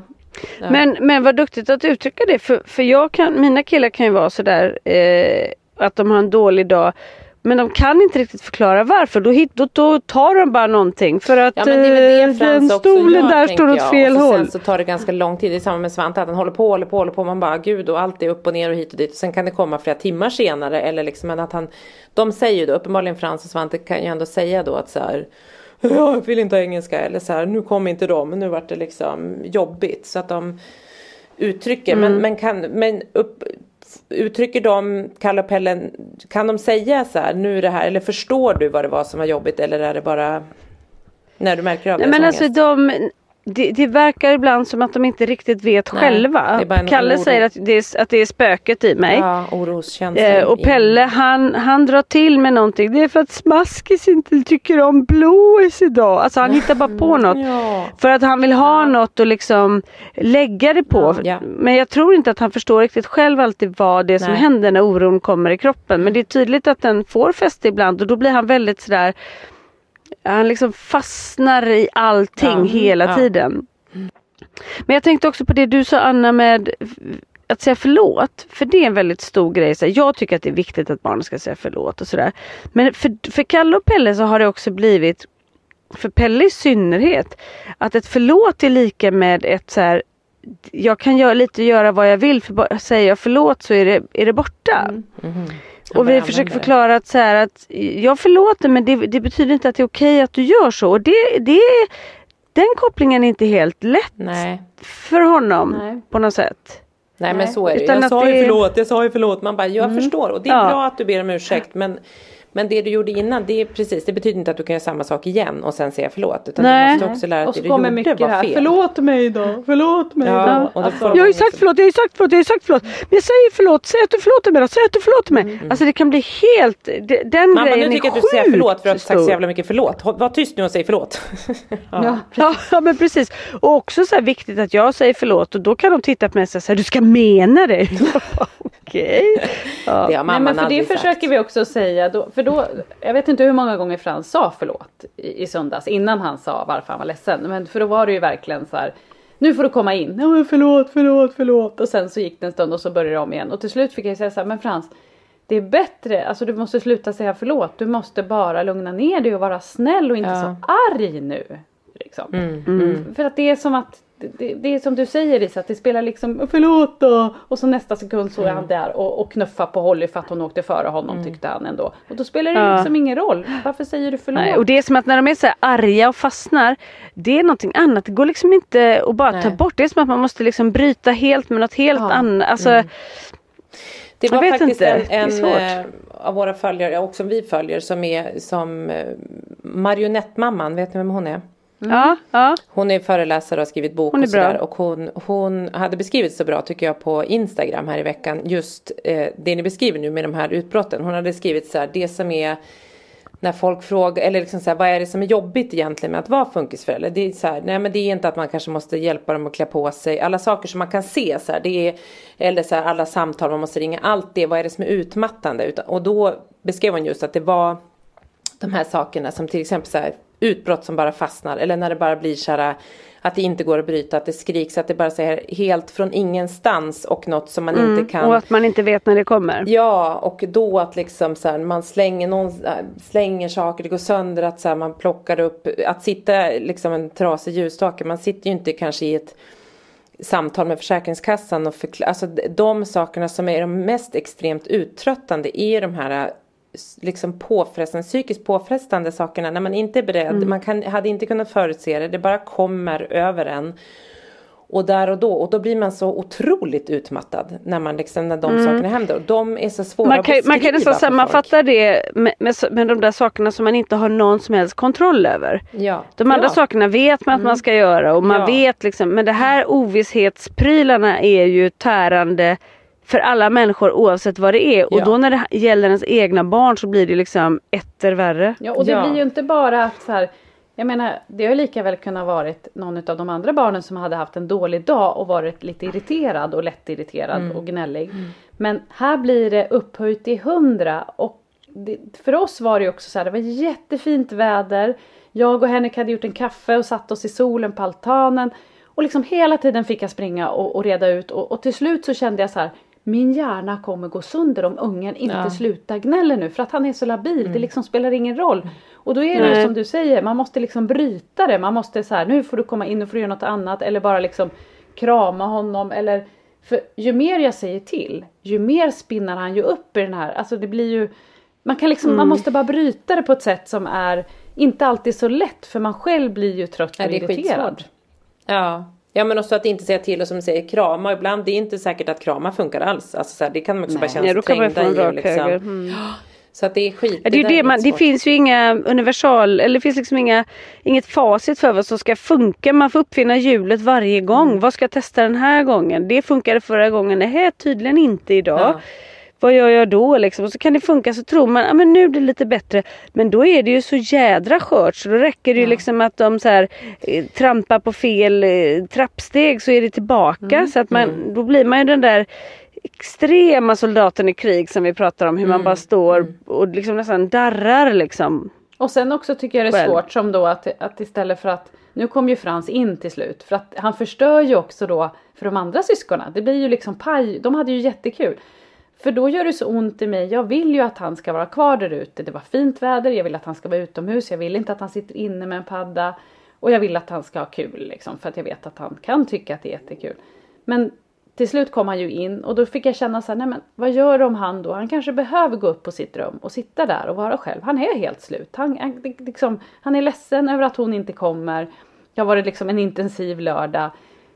Ja. Men, men vad duktigt att uttrycka det för, för jag kan, mina killar kan ju vara sådär eh, att de har en dålig dag men de kan inte riktigt förklara varför. Då, hit, då, då tar de bara någonting för att Ja det eh, den stolen där står åt fel och så håll. Sen så tar det ganska lång tid. Det är samma med Svante att han håller på, håller på, håller på. Man bara gud och allt är upp och ner och hit och dit. Och sen kan det komma flera timmar senare. Eller liksom men att han. De säger ju då uppenbarligen Frans och Svante kan ju ändå säga då att så här. Jag vill inte ha engelska eller så här. Nu kom inte de. Nu vart det liksom jobbigt. Så att de uttrycker. Mm. Men, men kan men upp, uttrycker de Kalle och Pelle. Kan de säga så här nu är det här. Eller förstår du vad det var som var jobbigt. Eller är det bara. När du märker av Nej, deras men alltså de, det, det verkar ibland som att de inte riktigt vet Nej, själva. Kalle oro. säger att det, är, att det är spöket i mig. Ja. Eh, och Pelle han, han drar till med någonting. Det är för att Smaskis inte tycker om Blois idag. Alltså han hittar bara på något. Ja. För att han vill ha något att liksom lägga det på. Ja. Men jag tror inte att han förstår riktigt själv alltid vad det är som Nej. händer när oron kommer i kroppen. Men det är tydligt att den får fäste ibland och då blir han väldigt sådär han liksom fastnar i allting Ja. hela Ja. tiden. Men jag tänkte också på det du sa Anna med att säga förlåt. För det är en väldigt stor grej. Så jag tycker att det är viktigt att barnen ska säga förlåt och sådär. Men för, för Kalle och Pelle så har det också blivit, för Pelle i synnerhet, att ett förlåt är lika med ett så här jag kan göra, lite göra vad jag vill för bara, säger jag förlåt så är det, är det borta. Han Och vi försöker det. förklara att, så här, att jag förlåter men det, det betyder inte att det är okej att du gör så. Och det, det, den kopplingen är inte helt lätt Nej. för honom Nej. på något sätt. Nej men så är det. Utan Jag sa ju det- förlåt, jag sa ju förlåt. Man bara, jag förstår. Och det är Ja. bra att du ber om ursäkt. Men, Men det du gjorde innan, det är precis, det betyder inte att du kan göra samma sak igen och sen säga förlåt. Utan Nej. du måste också lära dig att det du gjorde mycket var här, fel. förlåt mig då, förlåt mig Ja, då. Alltså, får Jag har ju sagt förlåt, jag har ju sagt förlåt, jag har ju sagt förlåt. Men jag säger förlåt, säg att du förlåter mig då, säg att du förlåter mig. Alltså det kan bli helt, det- den Mamma grejen nu är tycker jag att du sjukt förlåt för att du har sagt så jävla mycket förlåt. Var tyst nu och säg förlåt. ja. Ja, ja men precis. Och också så här viktigt att jag säger förlåt och då kan de titta på mig och säga så här, du ska mena det. Okej. Ja. Det har mamman Nej, men för det aldrig försöker sagt. vi också säga, då, för då, jag vet inte hur många gånger Frans sa förlåt i, i söndags innan han sa varför han var ledsen. Men för då var det ju verkligen så här, nu får du komma in, ja, men förlåt, förlåt, förlåt. Och sen så gick det en stund och så började det om igen. Och till slut fick jag säga så här, men Frans, det är bättre, alltså du måste sluta säga förlåt, du måste bara lugna ner dig och vara snäll och inte Ja. så arg nu. Liksom. Mm, För att det är som att det, det är som du säger Lisa, att det spelar liksom förlåt då och så nästa sekund så är Mm. han där och, och knuffar på Holly för att hon åkte före honom tyckte han ändå. Och då spelar det Ja. liksom ingen roll. Varför säger du förlåt? Nej, och det är som att när de är så här arga och fastnar, det är någonting annat. Det går liksom inte att bara ta Nej. bort. Det är som att man måste liksom bryta helt med något helt Ja. annat. Alltså, Det Jag var vet faktiskt inte. en, Det en eh, av våra följare, och som vi följer, som är som eh, marionettmamman, vet ni vem hon är? Ja, ja. Hon är föreläsare och har skrivit bok och sådär. Och hon, hon hade beskrivit så bra tycker jag på Instagram här i veckan. Just eh, det ni beskriver nu med de här utbrotten. Hon hade skrivit så här, det som är när folk frågar, eller liksom så här, vad är det som är jobbigt egentligen med att vara funkisförälder? Det är så här, nej men det är inte att man kanske måste hjälpa dem att klä på sig. Alla saker som man kan se så här, det är, eller så här, alla samtal man måste ringa, allt det, vad är det som är utmattande? Utan, och då beskrev hon just att det var de här sakerna som till exempel så här, utbrott som bara fastnar eller när det bara blir så här att det inte går att bryta, att det skriks, att det bara säger helt från ingenstans och något som man inte kan Och att man inte vet när det kommer. Ja, och då att liksom så här, man slänger, någon, äh, slänger saker, det går sönder, att så här, man plockar upp, att sitta liksom en trasig ljusstake, man sitter ju inte kanske i ett samtal med Försäkringskassan och förklara, alltså de sakerna som är de mest extremt uttröttande är de här äh, liksom påfrestande, psykiskt påfrestande sakerna när man inte är beredd, man kan, hade inte kunnat förutse det, det bara kommer över en. Och där och då, och då blir man så otroligt utmattad när man liksom, när de sakerna händer. Och de är så svåra Man kan, att man kan nästan sammanfatta det med, med, med de där sakerna som man inte har någon som helst kontroll över. Ja. De andra ja. sakerna vet man att man ska göra och man Ja. vet liksom, men det här ovisshetsprylarna är ju tärande för alla människor oavsett vad det är. Och Ja. då när det gäller ens egna barn så blir det liksom etter värre. Ja och det Ja. blir ju inte bara att så här, jag menar det har lika väl kunnat varit någon av de andra barnen som hade haft en dålig dag och varit lite irriterad och lättirriterad och gnällig. Men här blir det upphöjt till hundra och det, för oss var det ju också så här, det var jättefint väder. Jag och Henrik hade gjort en kaffe och satt oss i solen på altanen. Och liksom hela tiden fick jag springa och, och reda ut och, och till slut så kände jag så här min hjärna kommer gå sönder om ungen inte Ja. slutar gnälla nu för att han är så labil. Det liksom spelar ingen roll. Och då är det ju Nej. som du säger, man måste liksom bryta det. Man måste så här, nu får du komma in och får du göra något annat eller bara liksom krama honom eller för ju mer jag säger till, ju mer spinnar han ju upp i den här, alltså det blir ju man kan liksom, man måste bara bryta det på ett sätt som är inte alltid så lätt för man själv blir ju trött Ja, och det är irriterad. skitsvårt. Ja. Ja men också att inte säga till och som du säger krama. Ibland det är inte säkert att krama funkar alls. Alltså så här, det kan man också bara känna sig trängda i. och Liksom. Mm. Så att det är skit. Ja, det, är det, man, det finns ju inga universal, eller det finns liksom inga, inget facit för vad som ska funka. Man får uppfinna hjulet varje gång. Mm. Vad ska jag testa den här gången? Det funkade förra gången, nej tydligen inte idag. Ja. Vad gör jag då liksom? Och så kan det funka så tror man, ja men nu blir det lite bättre. Men då är det ju så jädra skört så då räcker det ju liksom att de så här, eh, trampar på fel eh, trappsteg så är det tillbaka. Mm. Så att man, då blir man ju den där extrema soldaten i krig som vi pratar om. Hur Mm. man bara står och liksom nästan darrar liksom. Och sen också tycker jag det är svårt som då att, att istället för att nu kom ju Frans in till slut för att han förstör ju också då för de andra syskonen. Det blir ju liksom paj, de hade ju jättekul. För då gör det så ont i mig. Jag vill ju att han ska vara kvar där ute. Det var fint väder, jag vill att han ska vara utomhus. Jag vill inte att han sitter inne med en padda. Och jag vill att han ska ha kul liksom för att jag vet att han kan tycka att det är jättekul. Men till slut kom han ju in och då fick jag känna så här, nej men vad gör om han då? Han kanske behöver gå upp på sitt rum och sitta där och vara själv. Han är helt slut. Han, han, liksom, han är ledsen över att hon inte kommer. Det har varit liksom en intensiv lördag.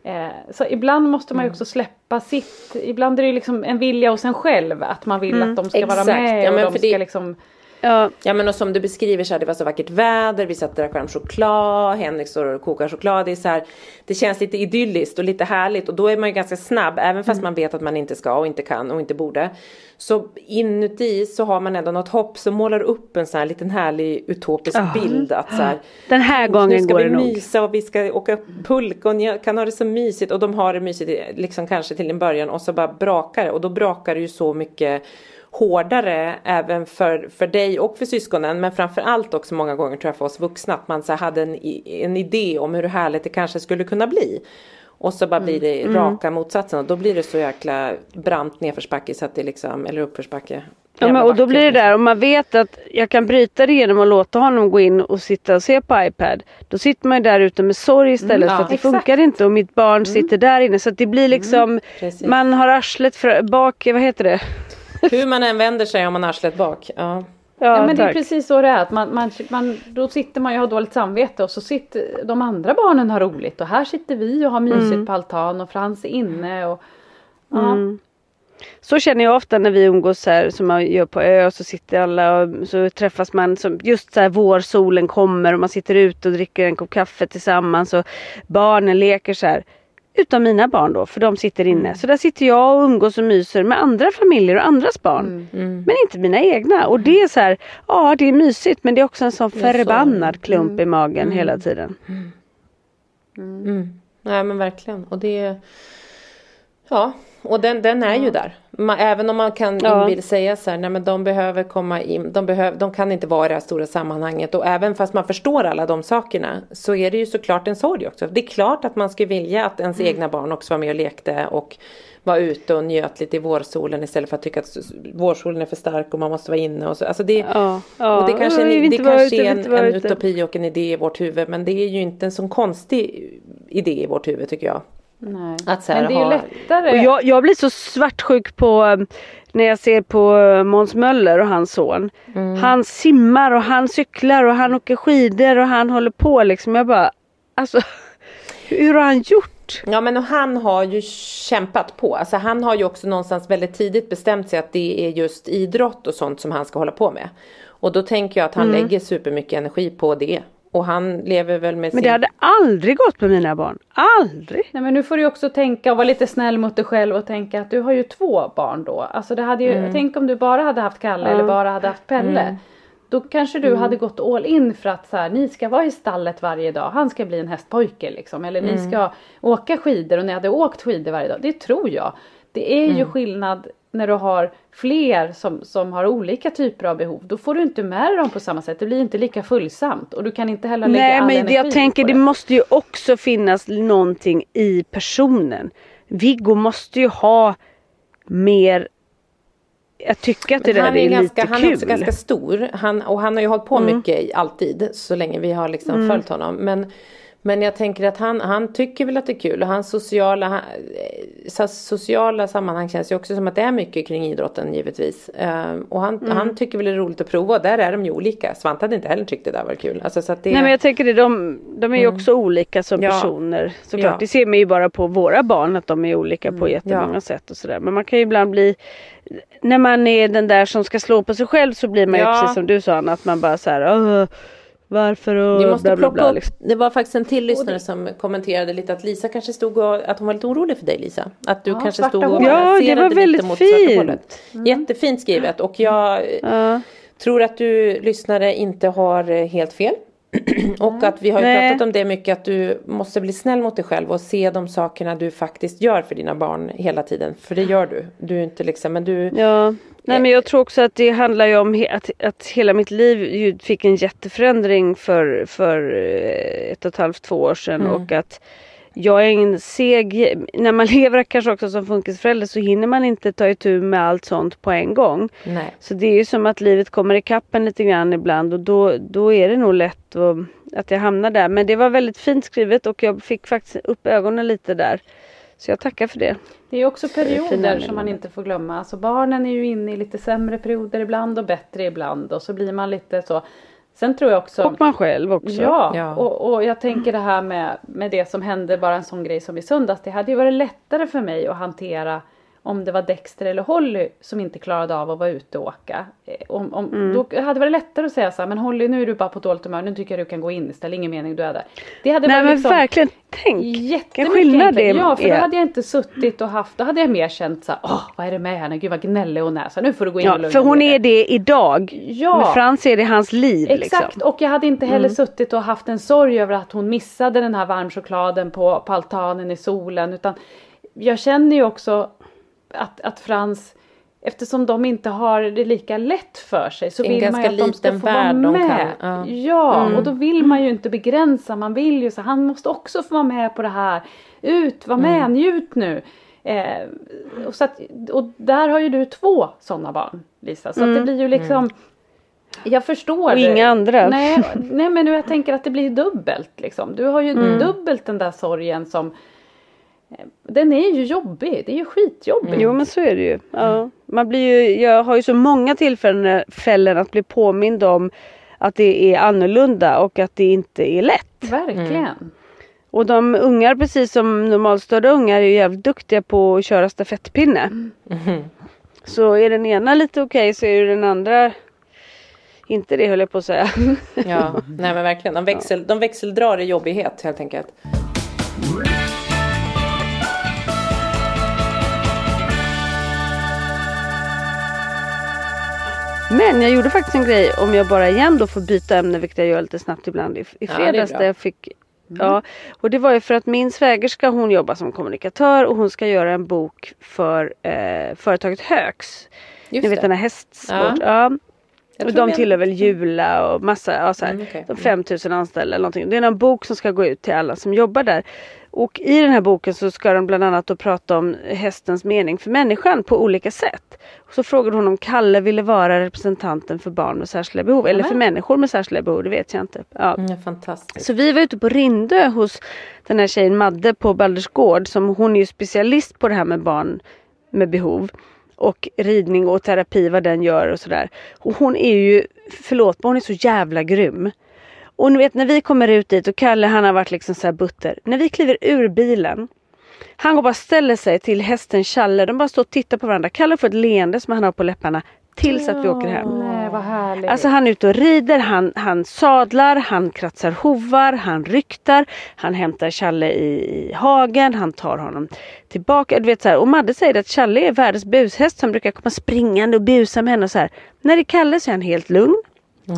Eh, så ibland måste man ju också släppa sitt, ibland är det ju liksom en vilja hos en själv att man vill att de ska Exakt. vara med Ja, och men de ska det- liksom Ja. Ja men och som du beskriver så här, det var så vackert väder, vi satt och drack varm choklad, Henrik står och kokar choklad. Det är så här, det känns lite idylliskt och lite härligt och då är man ju ganska snabb även fast man vet att man inte ska och inte kan och inte borde. Så inuti så har man ändå något hopp som målar upp en sån här liten härlig utopisk bild att så här, Den här nu gången ska går vi det nog. mysa och vi ska åka pulka och ni kan ha det så mysigt och de har det mysigt liksom kanske till en början och så bara brakar det och då brakar det ju så mycket hårdare även för, för dig och för syskonen men framförallt också många gånger tror jag för oss vuxna att man så hade en, en idé om hur härligt det kanske skulle kunna bli. Och så bara blir det raka motsatsen och då blir det så jäkla brant nedförsbacke så att det liksom, eller uppförsbacke. Ja, men, och då blir det liksom. där, om man vet att jag kan bryta det genom att låta honom gå in och sitta och se på iPad. Då sitter man ju där ute med sorg istället ja, för att det exakt. funkar inte och mitt barn sitter där inne. Så att det blir liksom, precis. man har arslet för, bak, vad heter det? Hur man än vänder sig har man arslet bak. Ja. Ja, men det är tack. precis så det är. Att man, man, man, då sitter man ju och har dåligt samvete och så sitter de andra barnen har roligt och här sitter vi och har mysigt Mm. på altan och Frans är inne och ja. Så känner jag ofta när vi umgås så här som man gör på ö och så sitter alla och så träffas man som just så här vårsolen kommer och man sitter ute och dricker en kopp kaffe tillsammans och barnen leker så här. Utom mina barn då för de sitter inne. Så där sitter jag och umgås och myser med andra familjer och andras barn. Men inte mina egna. Och det är så här, ja det är mysigt men det är också en sån så. förbannad klump i magen hela tiden. Nej men verkligen. Och det Ja, och den, den är ju där. Man, även om man kan Ja. inbill säga så här, nej men de behöver komma in, de, behöver, de kan inte vara i det här stora sammanhanget. Och även fast man förstår alla de sakerna så är det ju såklart en sorg också. Det är klart att man skulle vilja att ens egna barn också var med och lekte och var ute och njöt lite i vårsolen istället för att tycka att vårsolen är för stark och man måste vara inne. Och så. Alltså det, Ja, ja. och det kanske, inte det kanske är en, en utopi och en idé i vårt huvud men det är ju inte en sån konstig idé i vårt huvud tycker jag. Nej. Att så här Men det är ju ha- lättare. Och jag, jag blir så svartsjuk på eh, när jag ser på eh, Måns Möller och hans son. Mm. Han simmar och han cyklar och han åker skidor och han håller på liksom. Jag bara, alltså hur har han gjort? Ja men och han har ju kämpat på. Alltså han har ju också någonstans väldigt tidigt bestämt sig att det är just idrott och sånt som han ska hålla på med. Och då tänker jag att han lägger supermycket energi på det. Och han lever väl med Men sin... det hade aldrig gått med mina barn. Aldrig. Nej men nu får du också tänka och vara lite snäll mot dig själv och tänka att du har ju två barn då. Alltså det hade ju, Mm. tänk om du bara hade haft Kalle eller bara hade haft Pelle. Då kanske Mm. du hade gått all in för att så här, ni ska vara i stallet varje dag. Han ska bli en hästpojke liksom. Eller Mm. ni ska åka skidor och ni hade åkt skidor varje dag. Det tror jag. Det är Mm. ju skillnad när du har fler som, som har olika typer av behov. Då får du inte med dig dem på samma sätt. Det blir inte lika fullsamt. Och du kan inte heller lägga Nej all men energi jag tänker på det måste ju också finnas någonting i personen. Viggo måste ju ha mer jag tycker att det där han är, är, ganska, lite han kul. är också ganska stor. Han, och han har ju hållit på mycket i- alltid. Så länge vi har liksom följt honom. Men, men jag tänker att han, han tycker väl att det är kul. Och hans sociala, han- eh, så sociala sammanhang känns ju också som att det är mycket kring idrotten givetvis. Ehm, och han, han tycker väl det är roligt att prova. Och där är de ju olika. Svante hade inte heller tyckt det där var kul. Alltså, så att det, Nej men jag tänker det, de, de är ju också olika som Ja. personer. Såklart. Ja. Mm. Det ser man ju bara på våra barn att de är olika på jättemånga Ja. sätt och sådär. Men man kan ju ibland bli när man är den där som ska slå på sig själv så blir man ju Ja. precis som du sa Anna, att man bara såhär "Åh, varför och måste bla bla bla. upp, Liksom. det var faktiskt en till lyssnare som kommenterade lite att Lisa kanske stod och, att hon var lite orolig för dig Lisa. Att du Ja, kanske stod och. Ja, det var lite väldigt fint. hålet. Jättefint skrivet och jag Ja. tror att du lyssnare inte har eh, helt fel. och att vi har ju pratat om det mycket att du måste bli snäll mot dig själv och se de sakerna du faktiskt gör för dina barn hela tiden. För det gör du. Du är inte liksom, men du Ja. Nej men jag tror också att det handlar ju om att, att hela mitt liv fick en jätteförändring för, för eh, ett och ett halvt, två år sedan Mm. och att jag är en seg, när man lever kanske också som funkisförälder så hinner man inte ta itu med allt sånt på en gång. Nej. Så det är ju som att livet kommer ikapp en lite grann ibland och då, då är det nog lätt att, att jag hamnar där. Men det var väldigt fint skrivet och jag fick faktiskt upp ögonen lite där. Så jag tackar för det. Det är också perioder som man inte får glömma. Alltså barnen är ju inne i lite sämre perioder ibland och bättre ibland och så blir man lite så. Sen tror jag också. Och man själv också. Ja, Ja. Och, och jag tänker det här med, med det som hände, bara en sån grej som i söndags. Det hade ju varit lättare för mig att hantera om det var Dexter eller Holly som inte klarade av att vara ute och åka. Eh, Om, om, Då hade det varit lättare att säga så här, men Holly nu är du bara på dåligt humör, nu tycker jag du kan gå in istället, ingen mening du är där. Det hade Nej men liksom verkligen, tänk vilken skillnad det enklare. Ja, för då är. hade jag inte suttit och haft, då hade jag mer känt så här, åh vad är det med henne, gud vad gnällig hon är, så nu får du gå in och Ja, lugna för hon är dig." det idag. Ja. Med Frans är det hans liv. Exakt Liksom. och jag hade inte heller suttit och haft en sorg över att hon missade den här varmchokladen på, på altanen i solen utan jag känner ju också att, att Frans Eftersom de inte har det lika lätt för sig så En vill man ju att de ska få vara med. kan- ja. Ja, och då vill man ju inte begränsa. Man vill ju så han måste också få vara med på det här. Ut, var med, njut nu. Eh, och, så att, och där har ju du två sådana barn Lisa. Så att det blir ju liksom Jag förstår. Och inga andra. Nej, nej men nu jag tänker att det blir dubbelt liksom. Du har ju Mm. dubbelt den där sorgen som den är ju jobbig, det är ju skitjobbigt. Jo men så är det ju. Ja. Man blir ju. Jag har ju så många tillfällen att bli påmind om att det är annorlunda och att det inte är lätt. Verkligen. Och de ungar precis som normalstörda ungar är ju jävligt duktiga på att köra stafettpinne. Så är den ena lite okej så är ju den andra inte det höll jag på att säga. Ja, nej men verkligen. De, växel, de växeldrar i jobbighet helt enkelt. Men jag gjorde faktiskt en grej om jag bara igen då får byta ämne vilket jag gör lite snabbt ibland i, i fredags bra. där jag fick Ja, och det var ju för att min svägerska hon jobbar som kommunikatör och hon ska göra en bok för eh, företaget Högs. Just Ni vet det. den här hästsport. Ja. Ja. Och de tillhör väl Jula och massa, ja, så här, Mm, de 5000 anställda eller någonting. Det är en bok som ska gå ut till alla som jobbar där. Och i den här boken så ska de bland annat då prata om hästens mening för människan på olika sätt. Och så frågade hon om Kalle ville vara representanten för barn med särskilda behov. Eller för människor med särskilda behov, det vet jag inte. Ja. Mm, fantastiskt. Så vi var ute på Rindö hos den här tjejen Madde på Baldersgård. Som hon är ju specialist på det här med barn med behov. Och ridning och terapi, vad den gör och sådär. Och hon är ju, förlåt men hon är så jävla grym. Och ni vet när vi kommer ut dit och Kalle han har varit liksom så här butter. När vi kliver ur bilen. Han går bara ställer sig till hästen Challe. De bara står och tittar på varandra. Kalle får ett leende som han har på läpparna. Tills att vi åker hem. Nej vad härligt. Alltså han är ute och rider, han, han sadlar, han kratsar hovar, han ryktar, han hämtar Challe i, i hagen, han tar honom tillbaka. Du vet, så här. Och Madde säger att Challe är världens bushäst som brukar komma springande och busa med henne. Och så här. När det är Kalle så är han helt lugn.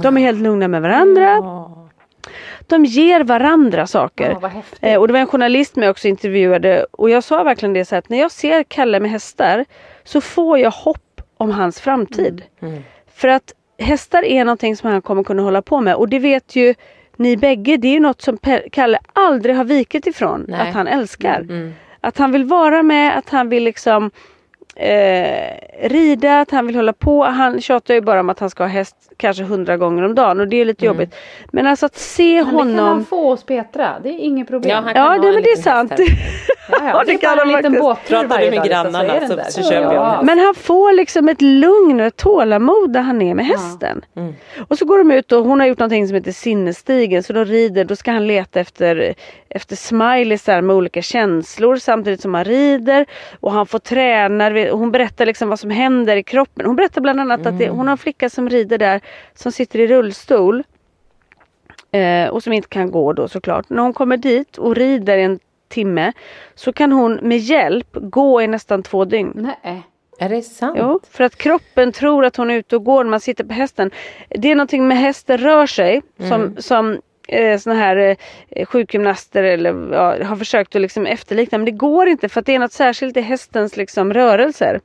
De är helt lugna med varandra. De ger varandra saker. Eh, och det var en journalist med också intervjuade och jag sa verkligen det så att när jag ser Kalle med hästar så får jag hopp om hans framtid. För att hästar är någonting som han kommer kunna hålla på med och det vet ju ni bägge, det är något som Kalle aldrig har vikit ifrån Nej. att han älskar. Att han vill vara med, att han vill liksom eh, rida, att han vill hålla på. Han tjatar ju bara om att han ska ha häst kanske hundra gånger om dagen och det är lite jobbigt. Men alltså att se Men det kan han honom få hos Petra, det är inget problem. Ja, han kan Ja, det, en men det är sant. Ja, ja, det, det är kan bara en de liten faktiskt. båttur Pratar du varje med dag, Lisa, grannarna så är den så- där. så köper jag. Men han får liksom ett lugn och ett tålamod där han är med hästen. Och så går de ut och hon har gjort någonting som heter sinnesstigen. Så de rider, då ska han leta efter, efter smileysar med olika känslor samtidigt som han rider. Och han får träna. Hon berättar liksom vad som händer i kroppen. Hon berättar bland annat att det, hon har en flicka som rider där som sitter i rullstol. Eh, och som inte kan gå då såklart. När hon kommer dit och rider en timme så kan hon med hjälp gå i nästan två dygn. Nej. Är det sant? Jo, för att kroppen tror att hon är ute och går när man sitter på hästen. Det är någonting med hästen rör sig som, som eh, såna här eh, sjukgymnaster eller, ja, har försökt att liksom efterlikna. Men det går inte för att det är något särskilt i hästens liksom, rörelser.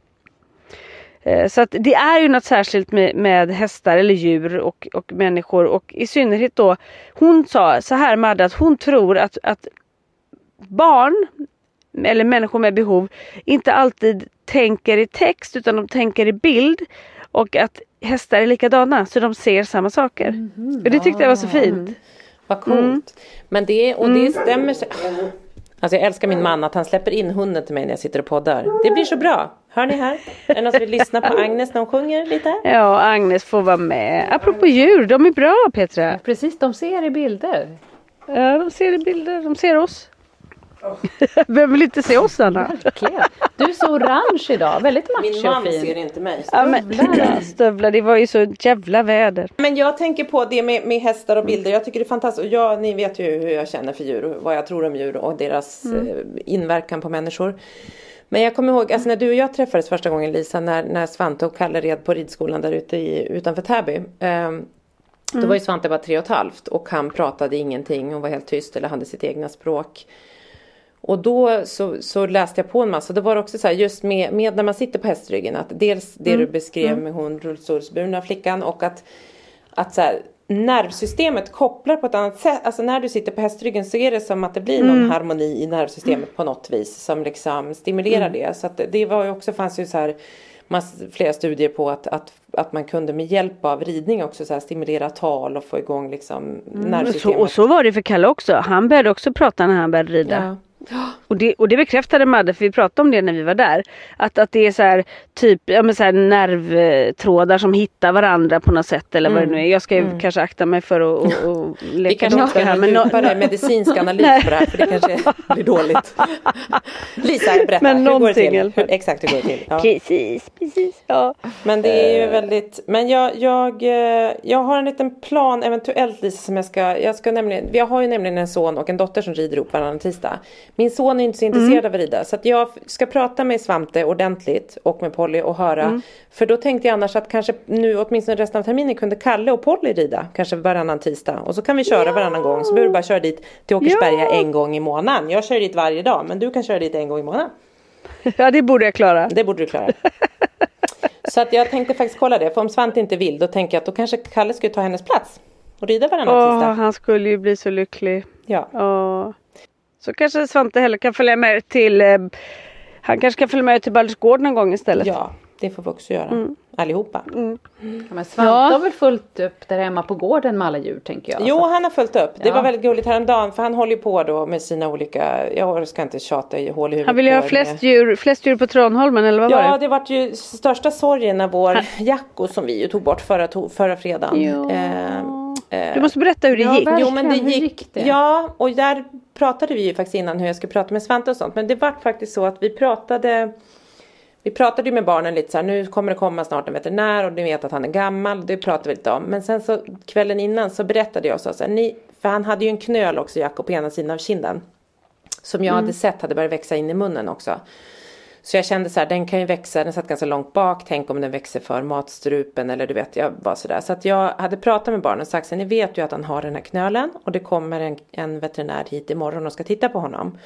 Eh, Så att det är ju något särskilt med, med hästar eller djur och, och människor och i synnerhet då Hon sa så här Madde att hon tror att, att barn eller människor med behov inte alltid tänker i text utan de tänker i bild och att hästar är likadana så de ser samma saker. Och det tyckte jag var så fint. Vad coolt. Mm. Men det, och det stämmer. så- Alltså jag älskar min man att han släpper in hunden till mig när jag sitter och poddar. Det blir så bra. Hör ni här? Är det någon som vill lyssna på Agnes när hon sjunger lite? Ja, Agnes får vara med. Apropå djur, de är bra Petra. Precis, de ser i bilder. Ja, de ser i bilder, de ser oss. Vem vill inte se oss Anna? Verkligen. Du är så orange idag, väldigt Min macho och man fin. ser inte mig. Ja, men, stövlar, det var ju så jävla väder. Men jag tänker på det med, med hästar och bilder. Jag tycker det är fantastiskt. Jag, ni vet ju hur jag känner för djur och vad jag tror om djur och deras eh, inverkan på människor. Men jag kommer ihåg, alltså när du och jag träffades första gången Lisa, när, när Svante och Kalle red på ridskolan där ute i, utanför Täby. ehm, Då var ju Svante bara tre och ett halvt och han pratade ingenting och var helt tyst eller hade sitt egna språk. Och då så, så läste jag på en massa. Det var också så här just med, med när man sitter på hästryggen. Att dels det du beskrev med hon rullstolsburna flickan och att, att så här, nervsystemet kopplar på ett annat sätt. Alltså när du sitter på hästryggen så är det som att det blir någon harmoni i nervsystemet på något vis. Som liksom stimulerar det. Så att det var ju också, fanns ju så här flera studier på att, att, att man kunde med hjälp av ridning också så stimulera tal och få igång liksom Och så, nervsystemet. och så var det för Kalle också. Han började också prata när han började rida. Ja. Och, det, och det bekräftade Madde för vi pratade om det när vi var där. Att, att det är så här, typ ja, men så här nervtrådar som hittar varandra på något sätt eller vad det nu är. Jag ska ju kanske akta mig för att och, och Vi leka kanske inte ska här. Men nå- djupare medicinsk analys på det här för det kanske blir dåligt. Lisa, berätta. Men hur går det till? Hur, exakt hur går det till? Ja. Precis, precis. Ja. Men det är ju väldigt, men jag, jag, eh, jag har en liten plan eventuellt Lisa som jag ska, jag ska nämligen, jag har ju nämligen en son och en dotter som rider ihop varannan tisdag. Min son är inte så intresserad av att rida så att jag ska prata med Svante ordentligt och med Polly och höra. För då tänkte jag annars att kanske nu åtminstone resten av terminen kunde Kalle och Polly rida kanske varannan tisdag. Och så kan vi köra varannan gång så behöver du bara köra dit till Åkersberga Ja. en gång i månaden. Jag kör dit varje dag men du kan köra dit en gång i månaden. ja det borde jag klara. Det borde du klara. Så att jag tänkte faktiskt kolla det. För om Svante inte vill då tänker jag att då kanske Kalle skulle ta hennes plats. Och rida varannan Åh, tisdag. han skulle ju bli så lycklig. Ja. Åh. Så kanske Svante heller kan följa med till eh, Han kanske kan följa med till Baldersgård någon gång istället. ja, det får vi också göra. Mm. Allihopa. Ja, men Svante Ja. har väl fullt upp där hemma på gården med alla djur tänker jag. Jo, han har följt upp. Det Ja. var väldigt gulligt häromdagen. För han håller ju på då med sina olika, jag ska inte tjata i hål i huvudet. Han ville ju ha flest djur, flest djur på Tranholmen eller vad var Ja, det? det vart ju största sorgen när vår Jacko som vi ju tog bort förra, förra fredagen. Ja. Eh, eh, Du måste berätta hur det Ja, gick. Jo men det gick, gick det? Ja och där pratade vi ju faktiskt innan hur jag skulle prata med Svante och sånt. Men det var faktiskt så att vi pratade Vi pratade ju med barnen lite så här, nu kommer det komma snart en veterinär och ni vet att han är gammal. Det pratade vi lite om. Men sen så kvällen innan så berättade jag så här, ni, för han hade ju en knöl också Jakob på ena sidan av kinden. Som jag hade sett hade börjat växa in i munnen också. Så jag kände så här, den kan ju växa, den satt ganska långt bak, tänk om den växer för matstrupen eller du vet, jag var sådär. Så att jag hade pratat med barnen och sagt så ni vet ju att han har den här knölen och det kommer en, en veterinär hit imorgon och ska titta på honom.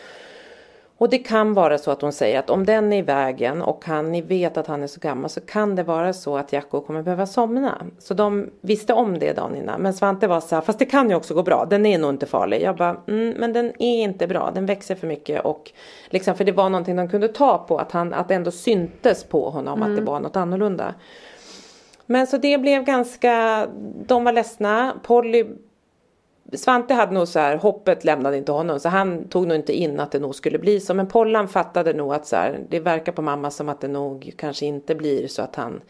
Och det kan vara så att hon säger att om den är i vägen och han, ni vet att han är så gammal så kan det vara så att Jacko kommer behöva somna. Så de visste om det dagen innan. Men Svante var så här, fast det kan ju också gå bra. Den är nog inte farlig. Jag bara, mm, men den är inte bra. Den växer för mycket och liksom för det var någonting de kunde ta på. Att han, att det ändå syntes på honom att det var något annorlunda. Men så det blev ganska, de var ledsna. Polly Svante hade nog så här, hoppet lämnade inte honom så han tog nog inte in att det nog skulle bli så. Men Pollan fattade nog att så här, det verkar på mamma som att det nog kanske inte blir så att han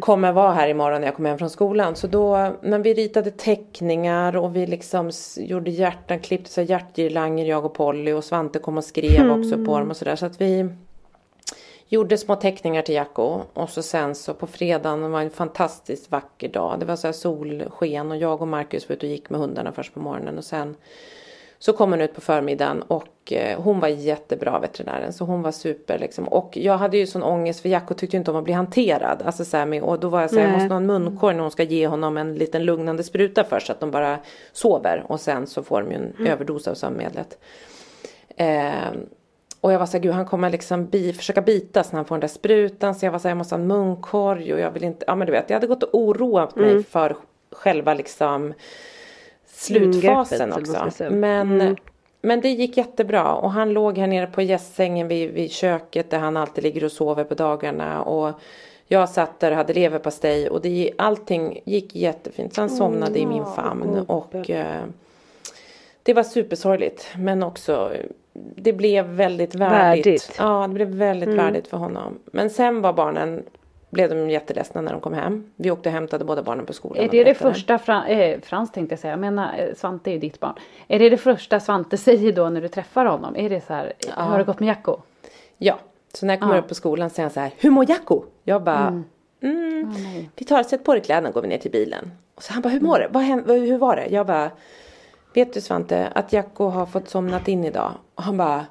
kommer vara här imorgon när jag kommer hem från skolan. Så då när vi ritade teckningar och vi liksom gjorde hjärtan, klippte så hjärtgirlanger jag och Polly och Svante kom och skrev också på dem och sådär. Så att vi Gjorde små teckningar till Jacko och så sen så på fredagen, det var en fantastiskt vacker dag. Det var så här solsken och jag och Marcus var ute och gick med hundarna först på morgonen och sen så kom hon ut på förmiddagen och eh, hon var jättebra veterinären så hon var super liksom. Och jag hade ju sån ångest för Jacko tyckte inte om att bli hanterad. Alltså så med, och då var jag så här, jag måste ha en munkorg när hon ska ge honom en liten lugnande spruta först så att de bara sover och sen så får de ju en överdos av sömnmedlet. Eh, och jag var så här, gud han kommer liksom bi, försöka bitas när han får den där sprutan. Så jag var så här, jag måste ha en munkorg och jag vill inte, ja men du vet, jag hade gått och oroat mig för själva liksom slutfasen också. Men, Mm. men det gick jättebra och han låg här nere på gästsängen vid, vid köket där han alltid ligger och sover på dagarna. Och jag satt där och hade leverpastej och det, allting gick jättefint. Så han somnade i min famn och eh, det var supersorgligt men också det blev väldigt värdigt. Värdigt. Ja, det blev väldigt värdigt för honom. Men sen var barnen blev de jätteledsna när de kom hem. Vi åkte och hämtade båda barnen på skolan. Är och det det första, Fran, eh, Frans tänkte jag säga, jag menar eh, Svante är ju ditt barn. Är det det första Svante säger då när du träffar honom? Är det så här, har det gått med Jacko? Ja, så när jag kommer Ja. upp på skolan säger han så här, hur mår Jacko? Jag bara, mm. nej. vi tar, sätt på dig kläderna går vi ner till bilen. Och så han bara, hur mår det? Vad hände, vad- hur var det? Jag bara, vet du Svante att Jacko har fått somnat in idag? Och han bara,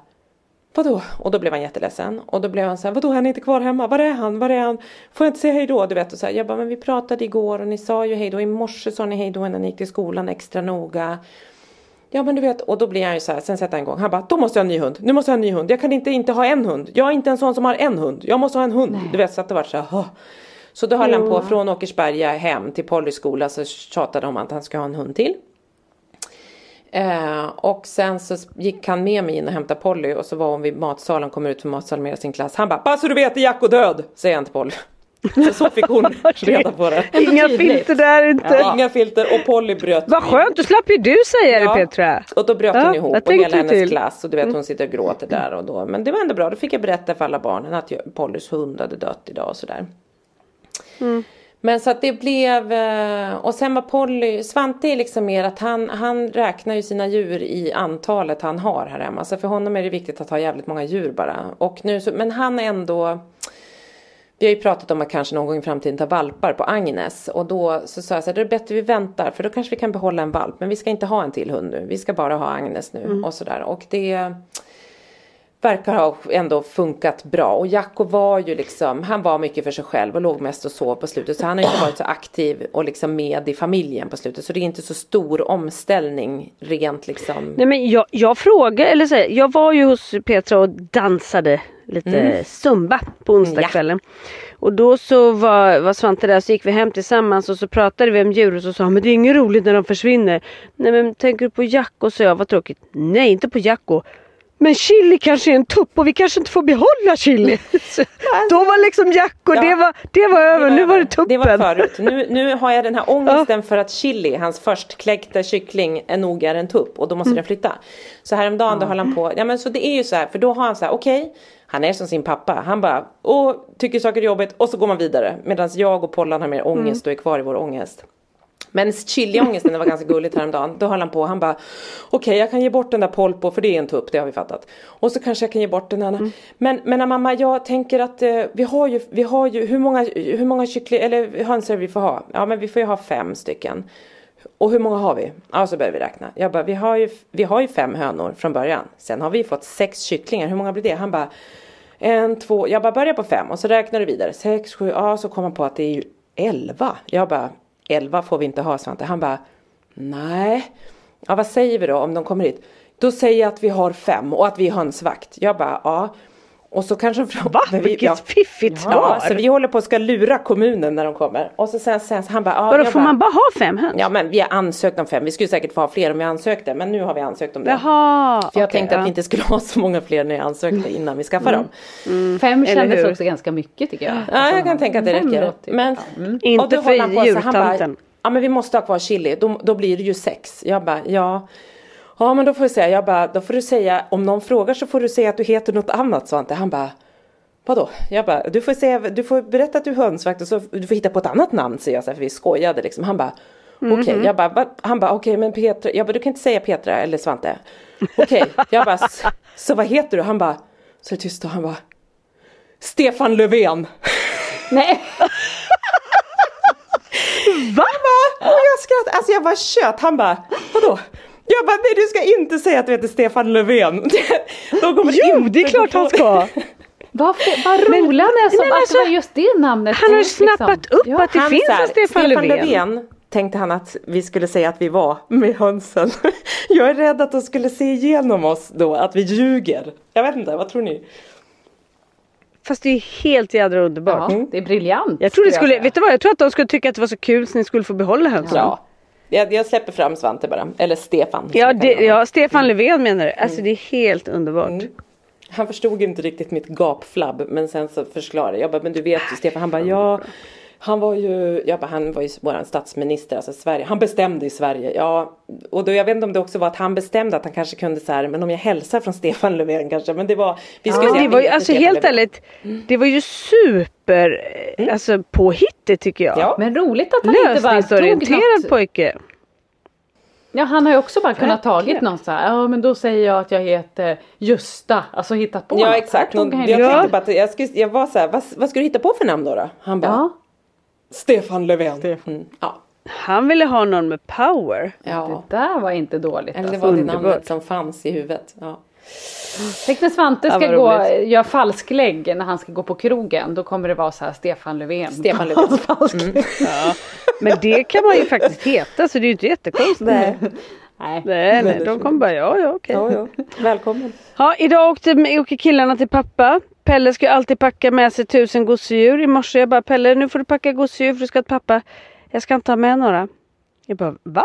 vadå? Och då blev han jätteledsen. Och då blev han så här, vadå han är inte kvar hemma? Var är han? Var är han? Får jag inte säga hej då? Du vet och så här, jag bara, men vi pratade igår och ni sa ju hej då. I morse sa ni hej då när ni gick till skolan extra noga. Ja men du vet, och då blir han ju så här, sen sätter han igång. Han bara, då måste jag ha en ny hund. Nu måste jag ha en ny hund. Jag kan inte inte ha en hund. Jag är inte en sån som har en hund. Jag måste ha en hund. Du vet, så att det var så här, "Åh." Så då höll han på från Åkersberga hem till Pollys skola så tjatade de om att han ska ha en hund till. Eh, och sen så gick han med mig in och hämtade Polly och så var hon vid matsalen, kommer ut från matsalen med sin klass. Han bara, bara så du vet är Jacko död, säger han till Polly. Så, så fick hon reda på det. Inga filter där inte. Inga filter och Polly bröt Vad skönt, då slapp ju du säga det Petra. och då bröt Ja, hon ihop och hela hennes till. Mm. klass och du vet hon sitter och gråter där och då. Men det var ändå bra, då fick jag berätta för alla barnen att Pollys hund hade dött idag och sådär. Mm. Men så att det blev, eh, och sen var Polly, Svante är liksom mer att han, han räknar ju sina djur i antalet han har här hemma. Så för honom är det viktigt att ha jävligt många djur bara. Och nu så, men han är ändå, vi har ju pratat om att kanske någon gång i framtiden ta valpar på Agnes. Och då så sa jag så här, det är bättre vi väntar för då kanske vi kan behålla en valp. Men vi ska inte ha en till hund nu, vi ska bara ha Agnes nu och sådär. Och det verkar ha ändå funkat bra. Och Jacko var ju liksom, han var mycket för sig själv och låg mest och sov på slutet. Så han har inte varit så aktiv och liksom med i familjen på slutet. Så det är inte så stor omställning rent liksom. Nej men jag, jag frågade, eller så här, jag var ju hos Petra och dansade lite zumba på onsdagskvällen. Och då så var, var Svante där så gick vi hem tillsammans och så pratade vi om djur och så sa men det är inget roligt när de försvinner. Nej men tänker du på Jacko? Så jag, vad tråkigt. Nej inte på Jacko. Men Chili kanske är en tupp och vi kanske inte får behålla Chili. Då var liksom Jacko, Ja. det, var, det var över, nu var det tuppen. Det var förut. Nu, nu har jag den här ångesten för att chili, hans förstkläckta kyckling, är nog är en tupp och då måste Mm. den flytta. Så häromdagen då höll han på, ja men så det är ju så här, för då har han så här, okej, han är som sin pappa, han bara, åh, tycker saker är jobbigt och så går man vidare. Medan jag och Pollan har mer ångest och är kvar i vår ångest. Men chiliångesten, det var ganska gulligt häromdagen. Då höll han på, han bara Okej jag kan ge bort den där Polpo för det är en tupp, det har vi fattat. Och så kanske jag kan ge bort den andra. Men, men mamma jag tänker att eh, vi har ju, vi har ju, hur många, hur många kyckling, eller hönsar vi får ha? Ja men vi får ju ha fem stycken. Och hur många har vi? Ja så börjar vi räkna. Jag bara, vi har ju, vi har ju fem hönor från början. Sen har vi fått sex kycklingar, hur många blir det? Han bara en, två, jag bara börjar på fem och så räknar du vidare. Sex, sju, ja så kom han på att det är ju elva. Jag bara, elva får vi inte ha Svante. Han bara, nej. Ja vad säger vi då om de kommer hit? Då säger jag att vi har fem och att vi är hönsvakt. Jag bara, ja. Och så kanske... Va? Men vi- Vilket ja. fiffigt svar. Ja, så vi håller på att ska lura kommunen när de kommer. Och så sen, sen så han bara, Vadå jag får bara, man bara ha fem höns? Ja men vi har ansökt om fem. Vi skulle säkert få ha fler om vi ansökte. Men nu har vi ansökt om det. Jaha. För jag okej, tänkte att ja. vi inte skulle ha så många fler när jag ansökte innan vi skaffade dem. Fem Eller kändes hur? också ganska mycket tycker jag. Ja, jag kan tänka att det räcker. ju- Men, mm. Inte för djurtanten. Ja men vi måste ha kvar chili, då, då blir det ju sex. Jag bara, ja. Ja men då får jag säga, jag bara, då får du säga, om någon frågar så får du säga att du heter något annat Svante. Han bara, vadå? Jag bara, du får, säga, du får berätta att du är hönsvakt och så du får hitta på ett annat namn säger jag så här, för vi skojade liksom. Han bara, okej, jag bara, han bara, okej men Petra, jag bara, du kan inte säga Petra eller Svante. Okej, jag bara, "S- så vad heter du? Han bara, så är det tyst och han bara, Stefan Löfven. Nej, Va? Och jag skrattade, alltså jag bara tjöt, han bara vadå? Jag bara nej du ska inte säga att du heter Stefan Löfven. Då kommer Jo, inte det är klart han ska. vad, vad rolig han är som men att alltså, det var just det namnet. Han har ju som liksom- snappat upp Ja. att det Han finns här, en Stefan, Löfven. tänkte han att vi skulle säga att vi var med hönsen. Jag är rädd att de skulle se igenom oss då, att vi ljuger. Jag vet inte, vad tror ni? Fast det är helt jädra underbart. Ja, det är briljant. Jag tror det skulle skulle, säga. vet du vad? Jag tror att de skulle tycka att det var så kul så ni skulle få behålla hönsen. Ja. Jag, jag släpper fram Svante bara, eller Stefan. Ja, jag det, ja, Stefan Löfven menar du? Alltså det är helt underbart. Han förstod inte riktigt mitt gapflabb men sen så förklarade jag bara, men du vet ju Stefan, han bara ja han var ju, bara, han var ju våran statsminister, alltså Sverige, han bestämde i Sverige, ja och då jag vet inte om det också var att han bestämde att han kanske kunde så här, men om jag hälsar från Stefan Löfven kanske, men det var, vi skulle Men säga det var ju, alltså Stefan helt Löfven. ärligt, det var ju super alltså påhittigt tycker jag. Ja. Men roligt att han inte bara tog Lösningsorienterad något. pojke. Ja han har ju också bara kunnat tagit någon så här, ja men då säger jag att jag heter Gösta, alltså hittat på Ja något. exakt. Han jag tänkte bara att jag, skulle, jag var så här, vad, vad ska du hitta på för namn då? då? Han bara, Ja, Stefan Löfven. Mm. Ja. Han ville ha någon med power. ja. det där var inte dåligt. Eller det Alltså. var det namnet som fanns i huvudet. Ja. Tänk när Svante Ja, ska vad gå, göra falsklägg när han ska gå på krogen. Då kommer det vara så här Stefan Löfven. Stefan Löfven. Mm. Falsklägg. Men det kan man ju faktiskt heta så det är ju inte jättekonstigt. Nej. Nej. Nej, nej, de kommer bara ja, ja, okej. Ja, ja. Välkommen. Ja, idag åkte, åker killarna till pappa. Pelle ska ju alltid packa med sig tusen gosedjur. I morse jag bara Pelle nu får du packa gosedjur för du ska till pappa. Jag ska inte ha med några. Jag bara va?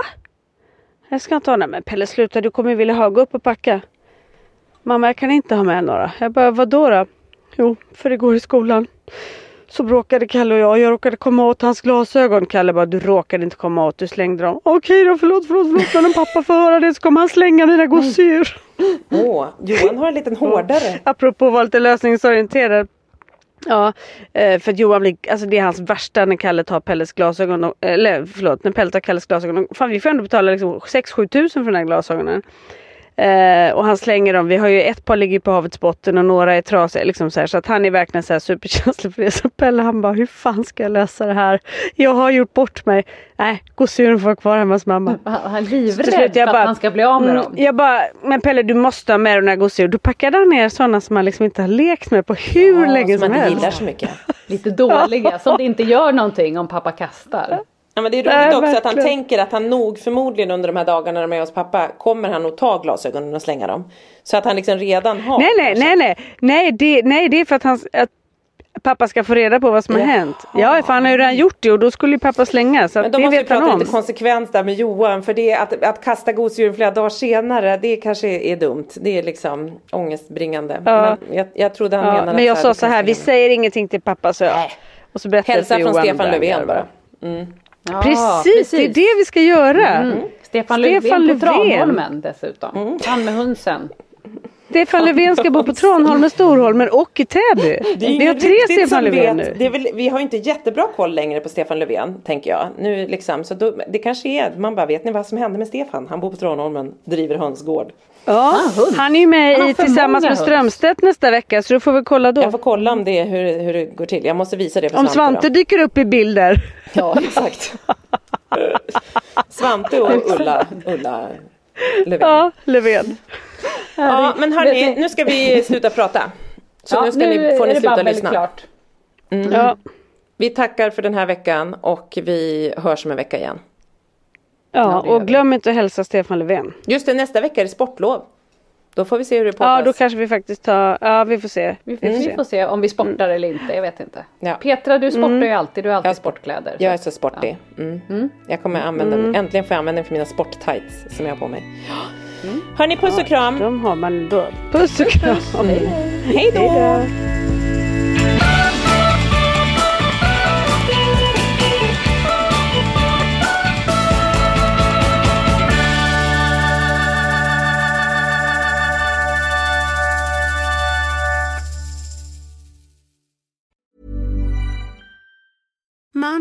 Jag ska inte ha några. Men Pelle sluta du kommer ju vilja ha. Gå upp och packa. Mamma jag kan inte ha med några. Jag bara vadå då? Jo för det går i skolan så bråkade Kalle och jag. Jag råkade komma åt hans glasögon. Kalle bara du råkade inte komma åt. Du slängde dem. Okej då förlåt förlåt förlåt. Men om pappa får höra det så kommer han slänga mina gosedjur. Åh, Johan har en liten hårdare. Apropå att vara lite lösningsorienterad. Ja, eh, för att Johan blir, alltså det är hans värsta när Kalle tar Pelles glasögon. och- Eller förlåt, när Pelle tar Kalles glasögon. Fan vi får ändå betala liksom 6-7 tusen för de här glasögonen. Eh, och han slänger dem. Vi har ju ett par ligger på havets botten och några är trasiga. Liksom så, här, så att han är verkligen så här superkänslig för det. Så Pelle han bara, hur fan ska jag lösa det här? Jag har gjort bort mig. Nej, gosedjuren får vara kvar hemma hos mamma. Han är livrädd för att bara, han ska bli av med mm, dem. Jag bara, men Pelle du måste ha med de där gosedjuren. Då packade han ner sådana som man liksom inte har lekt med på hur länge som som man inte helst. gillar så mycket. Lite dåliga, som det inte gör någonting om pappa kastar. Ja, men det är roligt Nej, också att han verkligen. tänker att han nog förmodligen under de här dagarna när de är hos pappa kommer han nog ta glasögonen och slänga dem. Så att han liksom redan har. Nej nej nej nej. Nej det, nej det är för att, han, att pappa ska få reda på vad som har Jaha. hänt. Ja för han har ju redan gjort det och då skulle ju pappa slänga. Så Men då måste vi vet prata om. lite konsekvens där med Johan. För det att, att kasta gosedjuren flera dagar senare det kanske är dumt. Det är liksom ångestbringande. Ja. Men jag, jag trodde han Ja, menade men jag sa så här, vi säger ingenting till pappa så. Nej. Och så berättade jag Hälsa från Johan Stefan Löfven bara. Mm. Ja, Precis, det är det vi ska göra. Mm. Stefan, Stefan Löfven på. Tranholmen dessutom. Han med hönsen. Stefan Löfven ska bo på Tranholmen, Storholmen och i Täby. Det är Vi har tre Stefan Löfven vet. nu. Det är väl, vi har inte jättebra koll längre på Stefan Löfven tänker jag. Nu liksom, så då, det kanske är, man bara vet ni vad som hände med Stefan? Han bor på Tranholmen, driver hönsgård. Ja, hund. han är ju med i Tillsammans med. Strömstedt nästa vecka så du får vi kolla då. Jag får kolla om det, hur, hur det går till. Jag måste visa det för Om. Svante då. dyker upp i bilder. Ja, exakt. Svante och Ulla, Ulla Löfven. Ja. Ja, Löfven. men hörni, nu ska vi sluta prata. Så Ja, nu, ska ni, får ni det sluta lyssna. klart. Ja. Vi tackar för den här veckan och vi hörs om en vecka igen. Ja, och glöm inte att hälsa Stefan Löfven. Just det, nästa vecka är det sportlov. Då får vi se hur det poddas. Ja, då kanske vi faktiskt tar, ja vi får se. Vi får, vi får se om vi sportar eller inte, jag vet inte. Ja. Petra du sportar ju alltid, du har alltid Jag- sportkläder. Jag är så sportig. Mm. Jag kommer använda, äntligen får jag användning för mina sporttights som jag har på mig. Hörni, puss och kram. De har man då. Puss och kram. Hej då!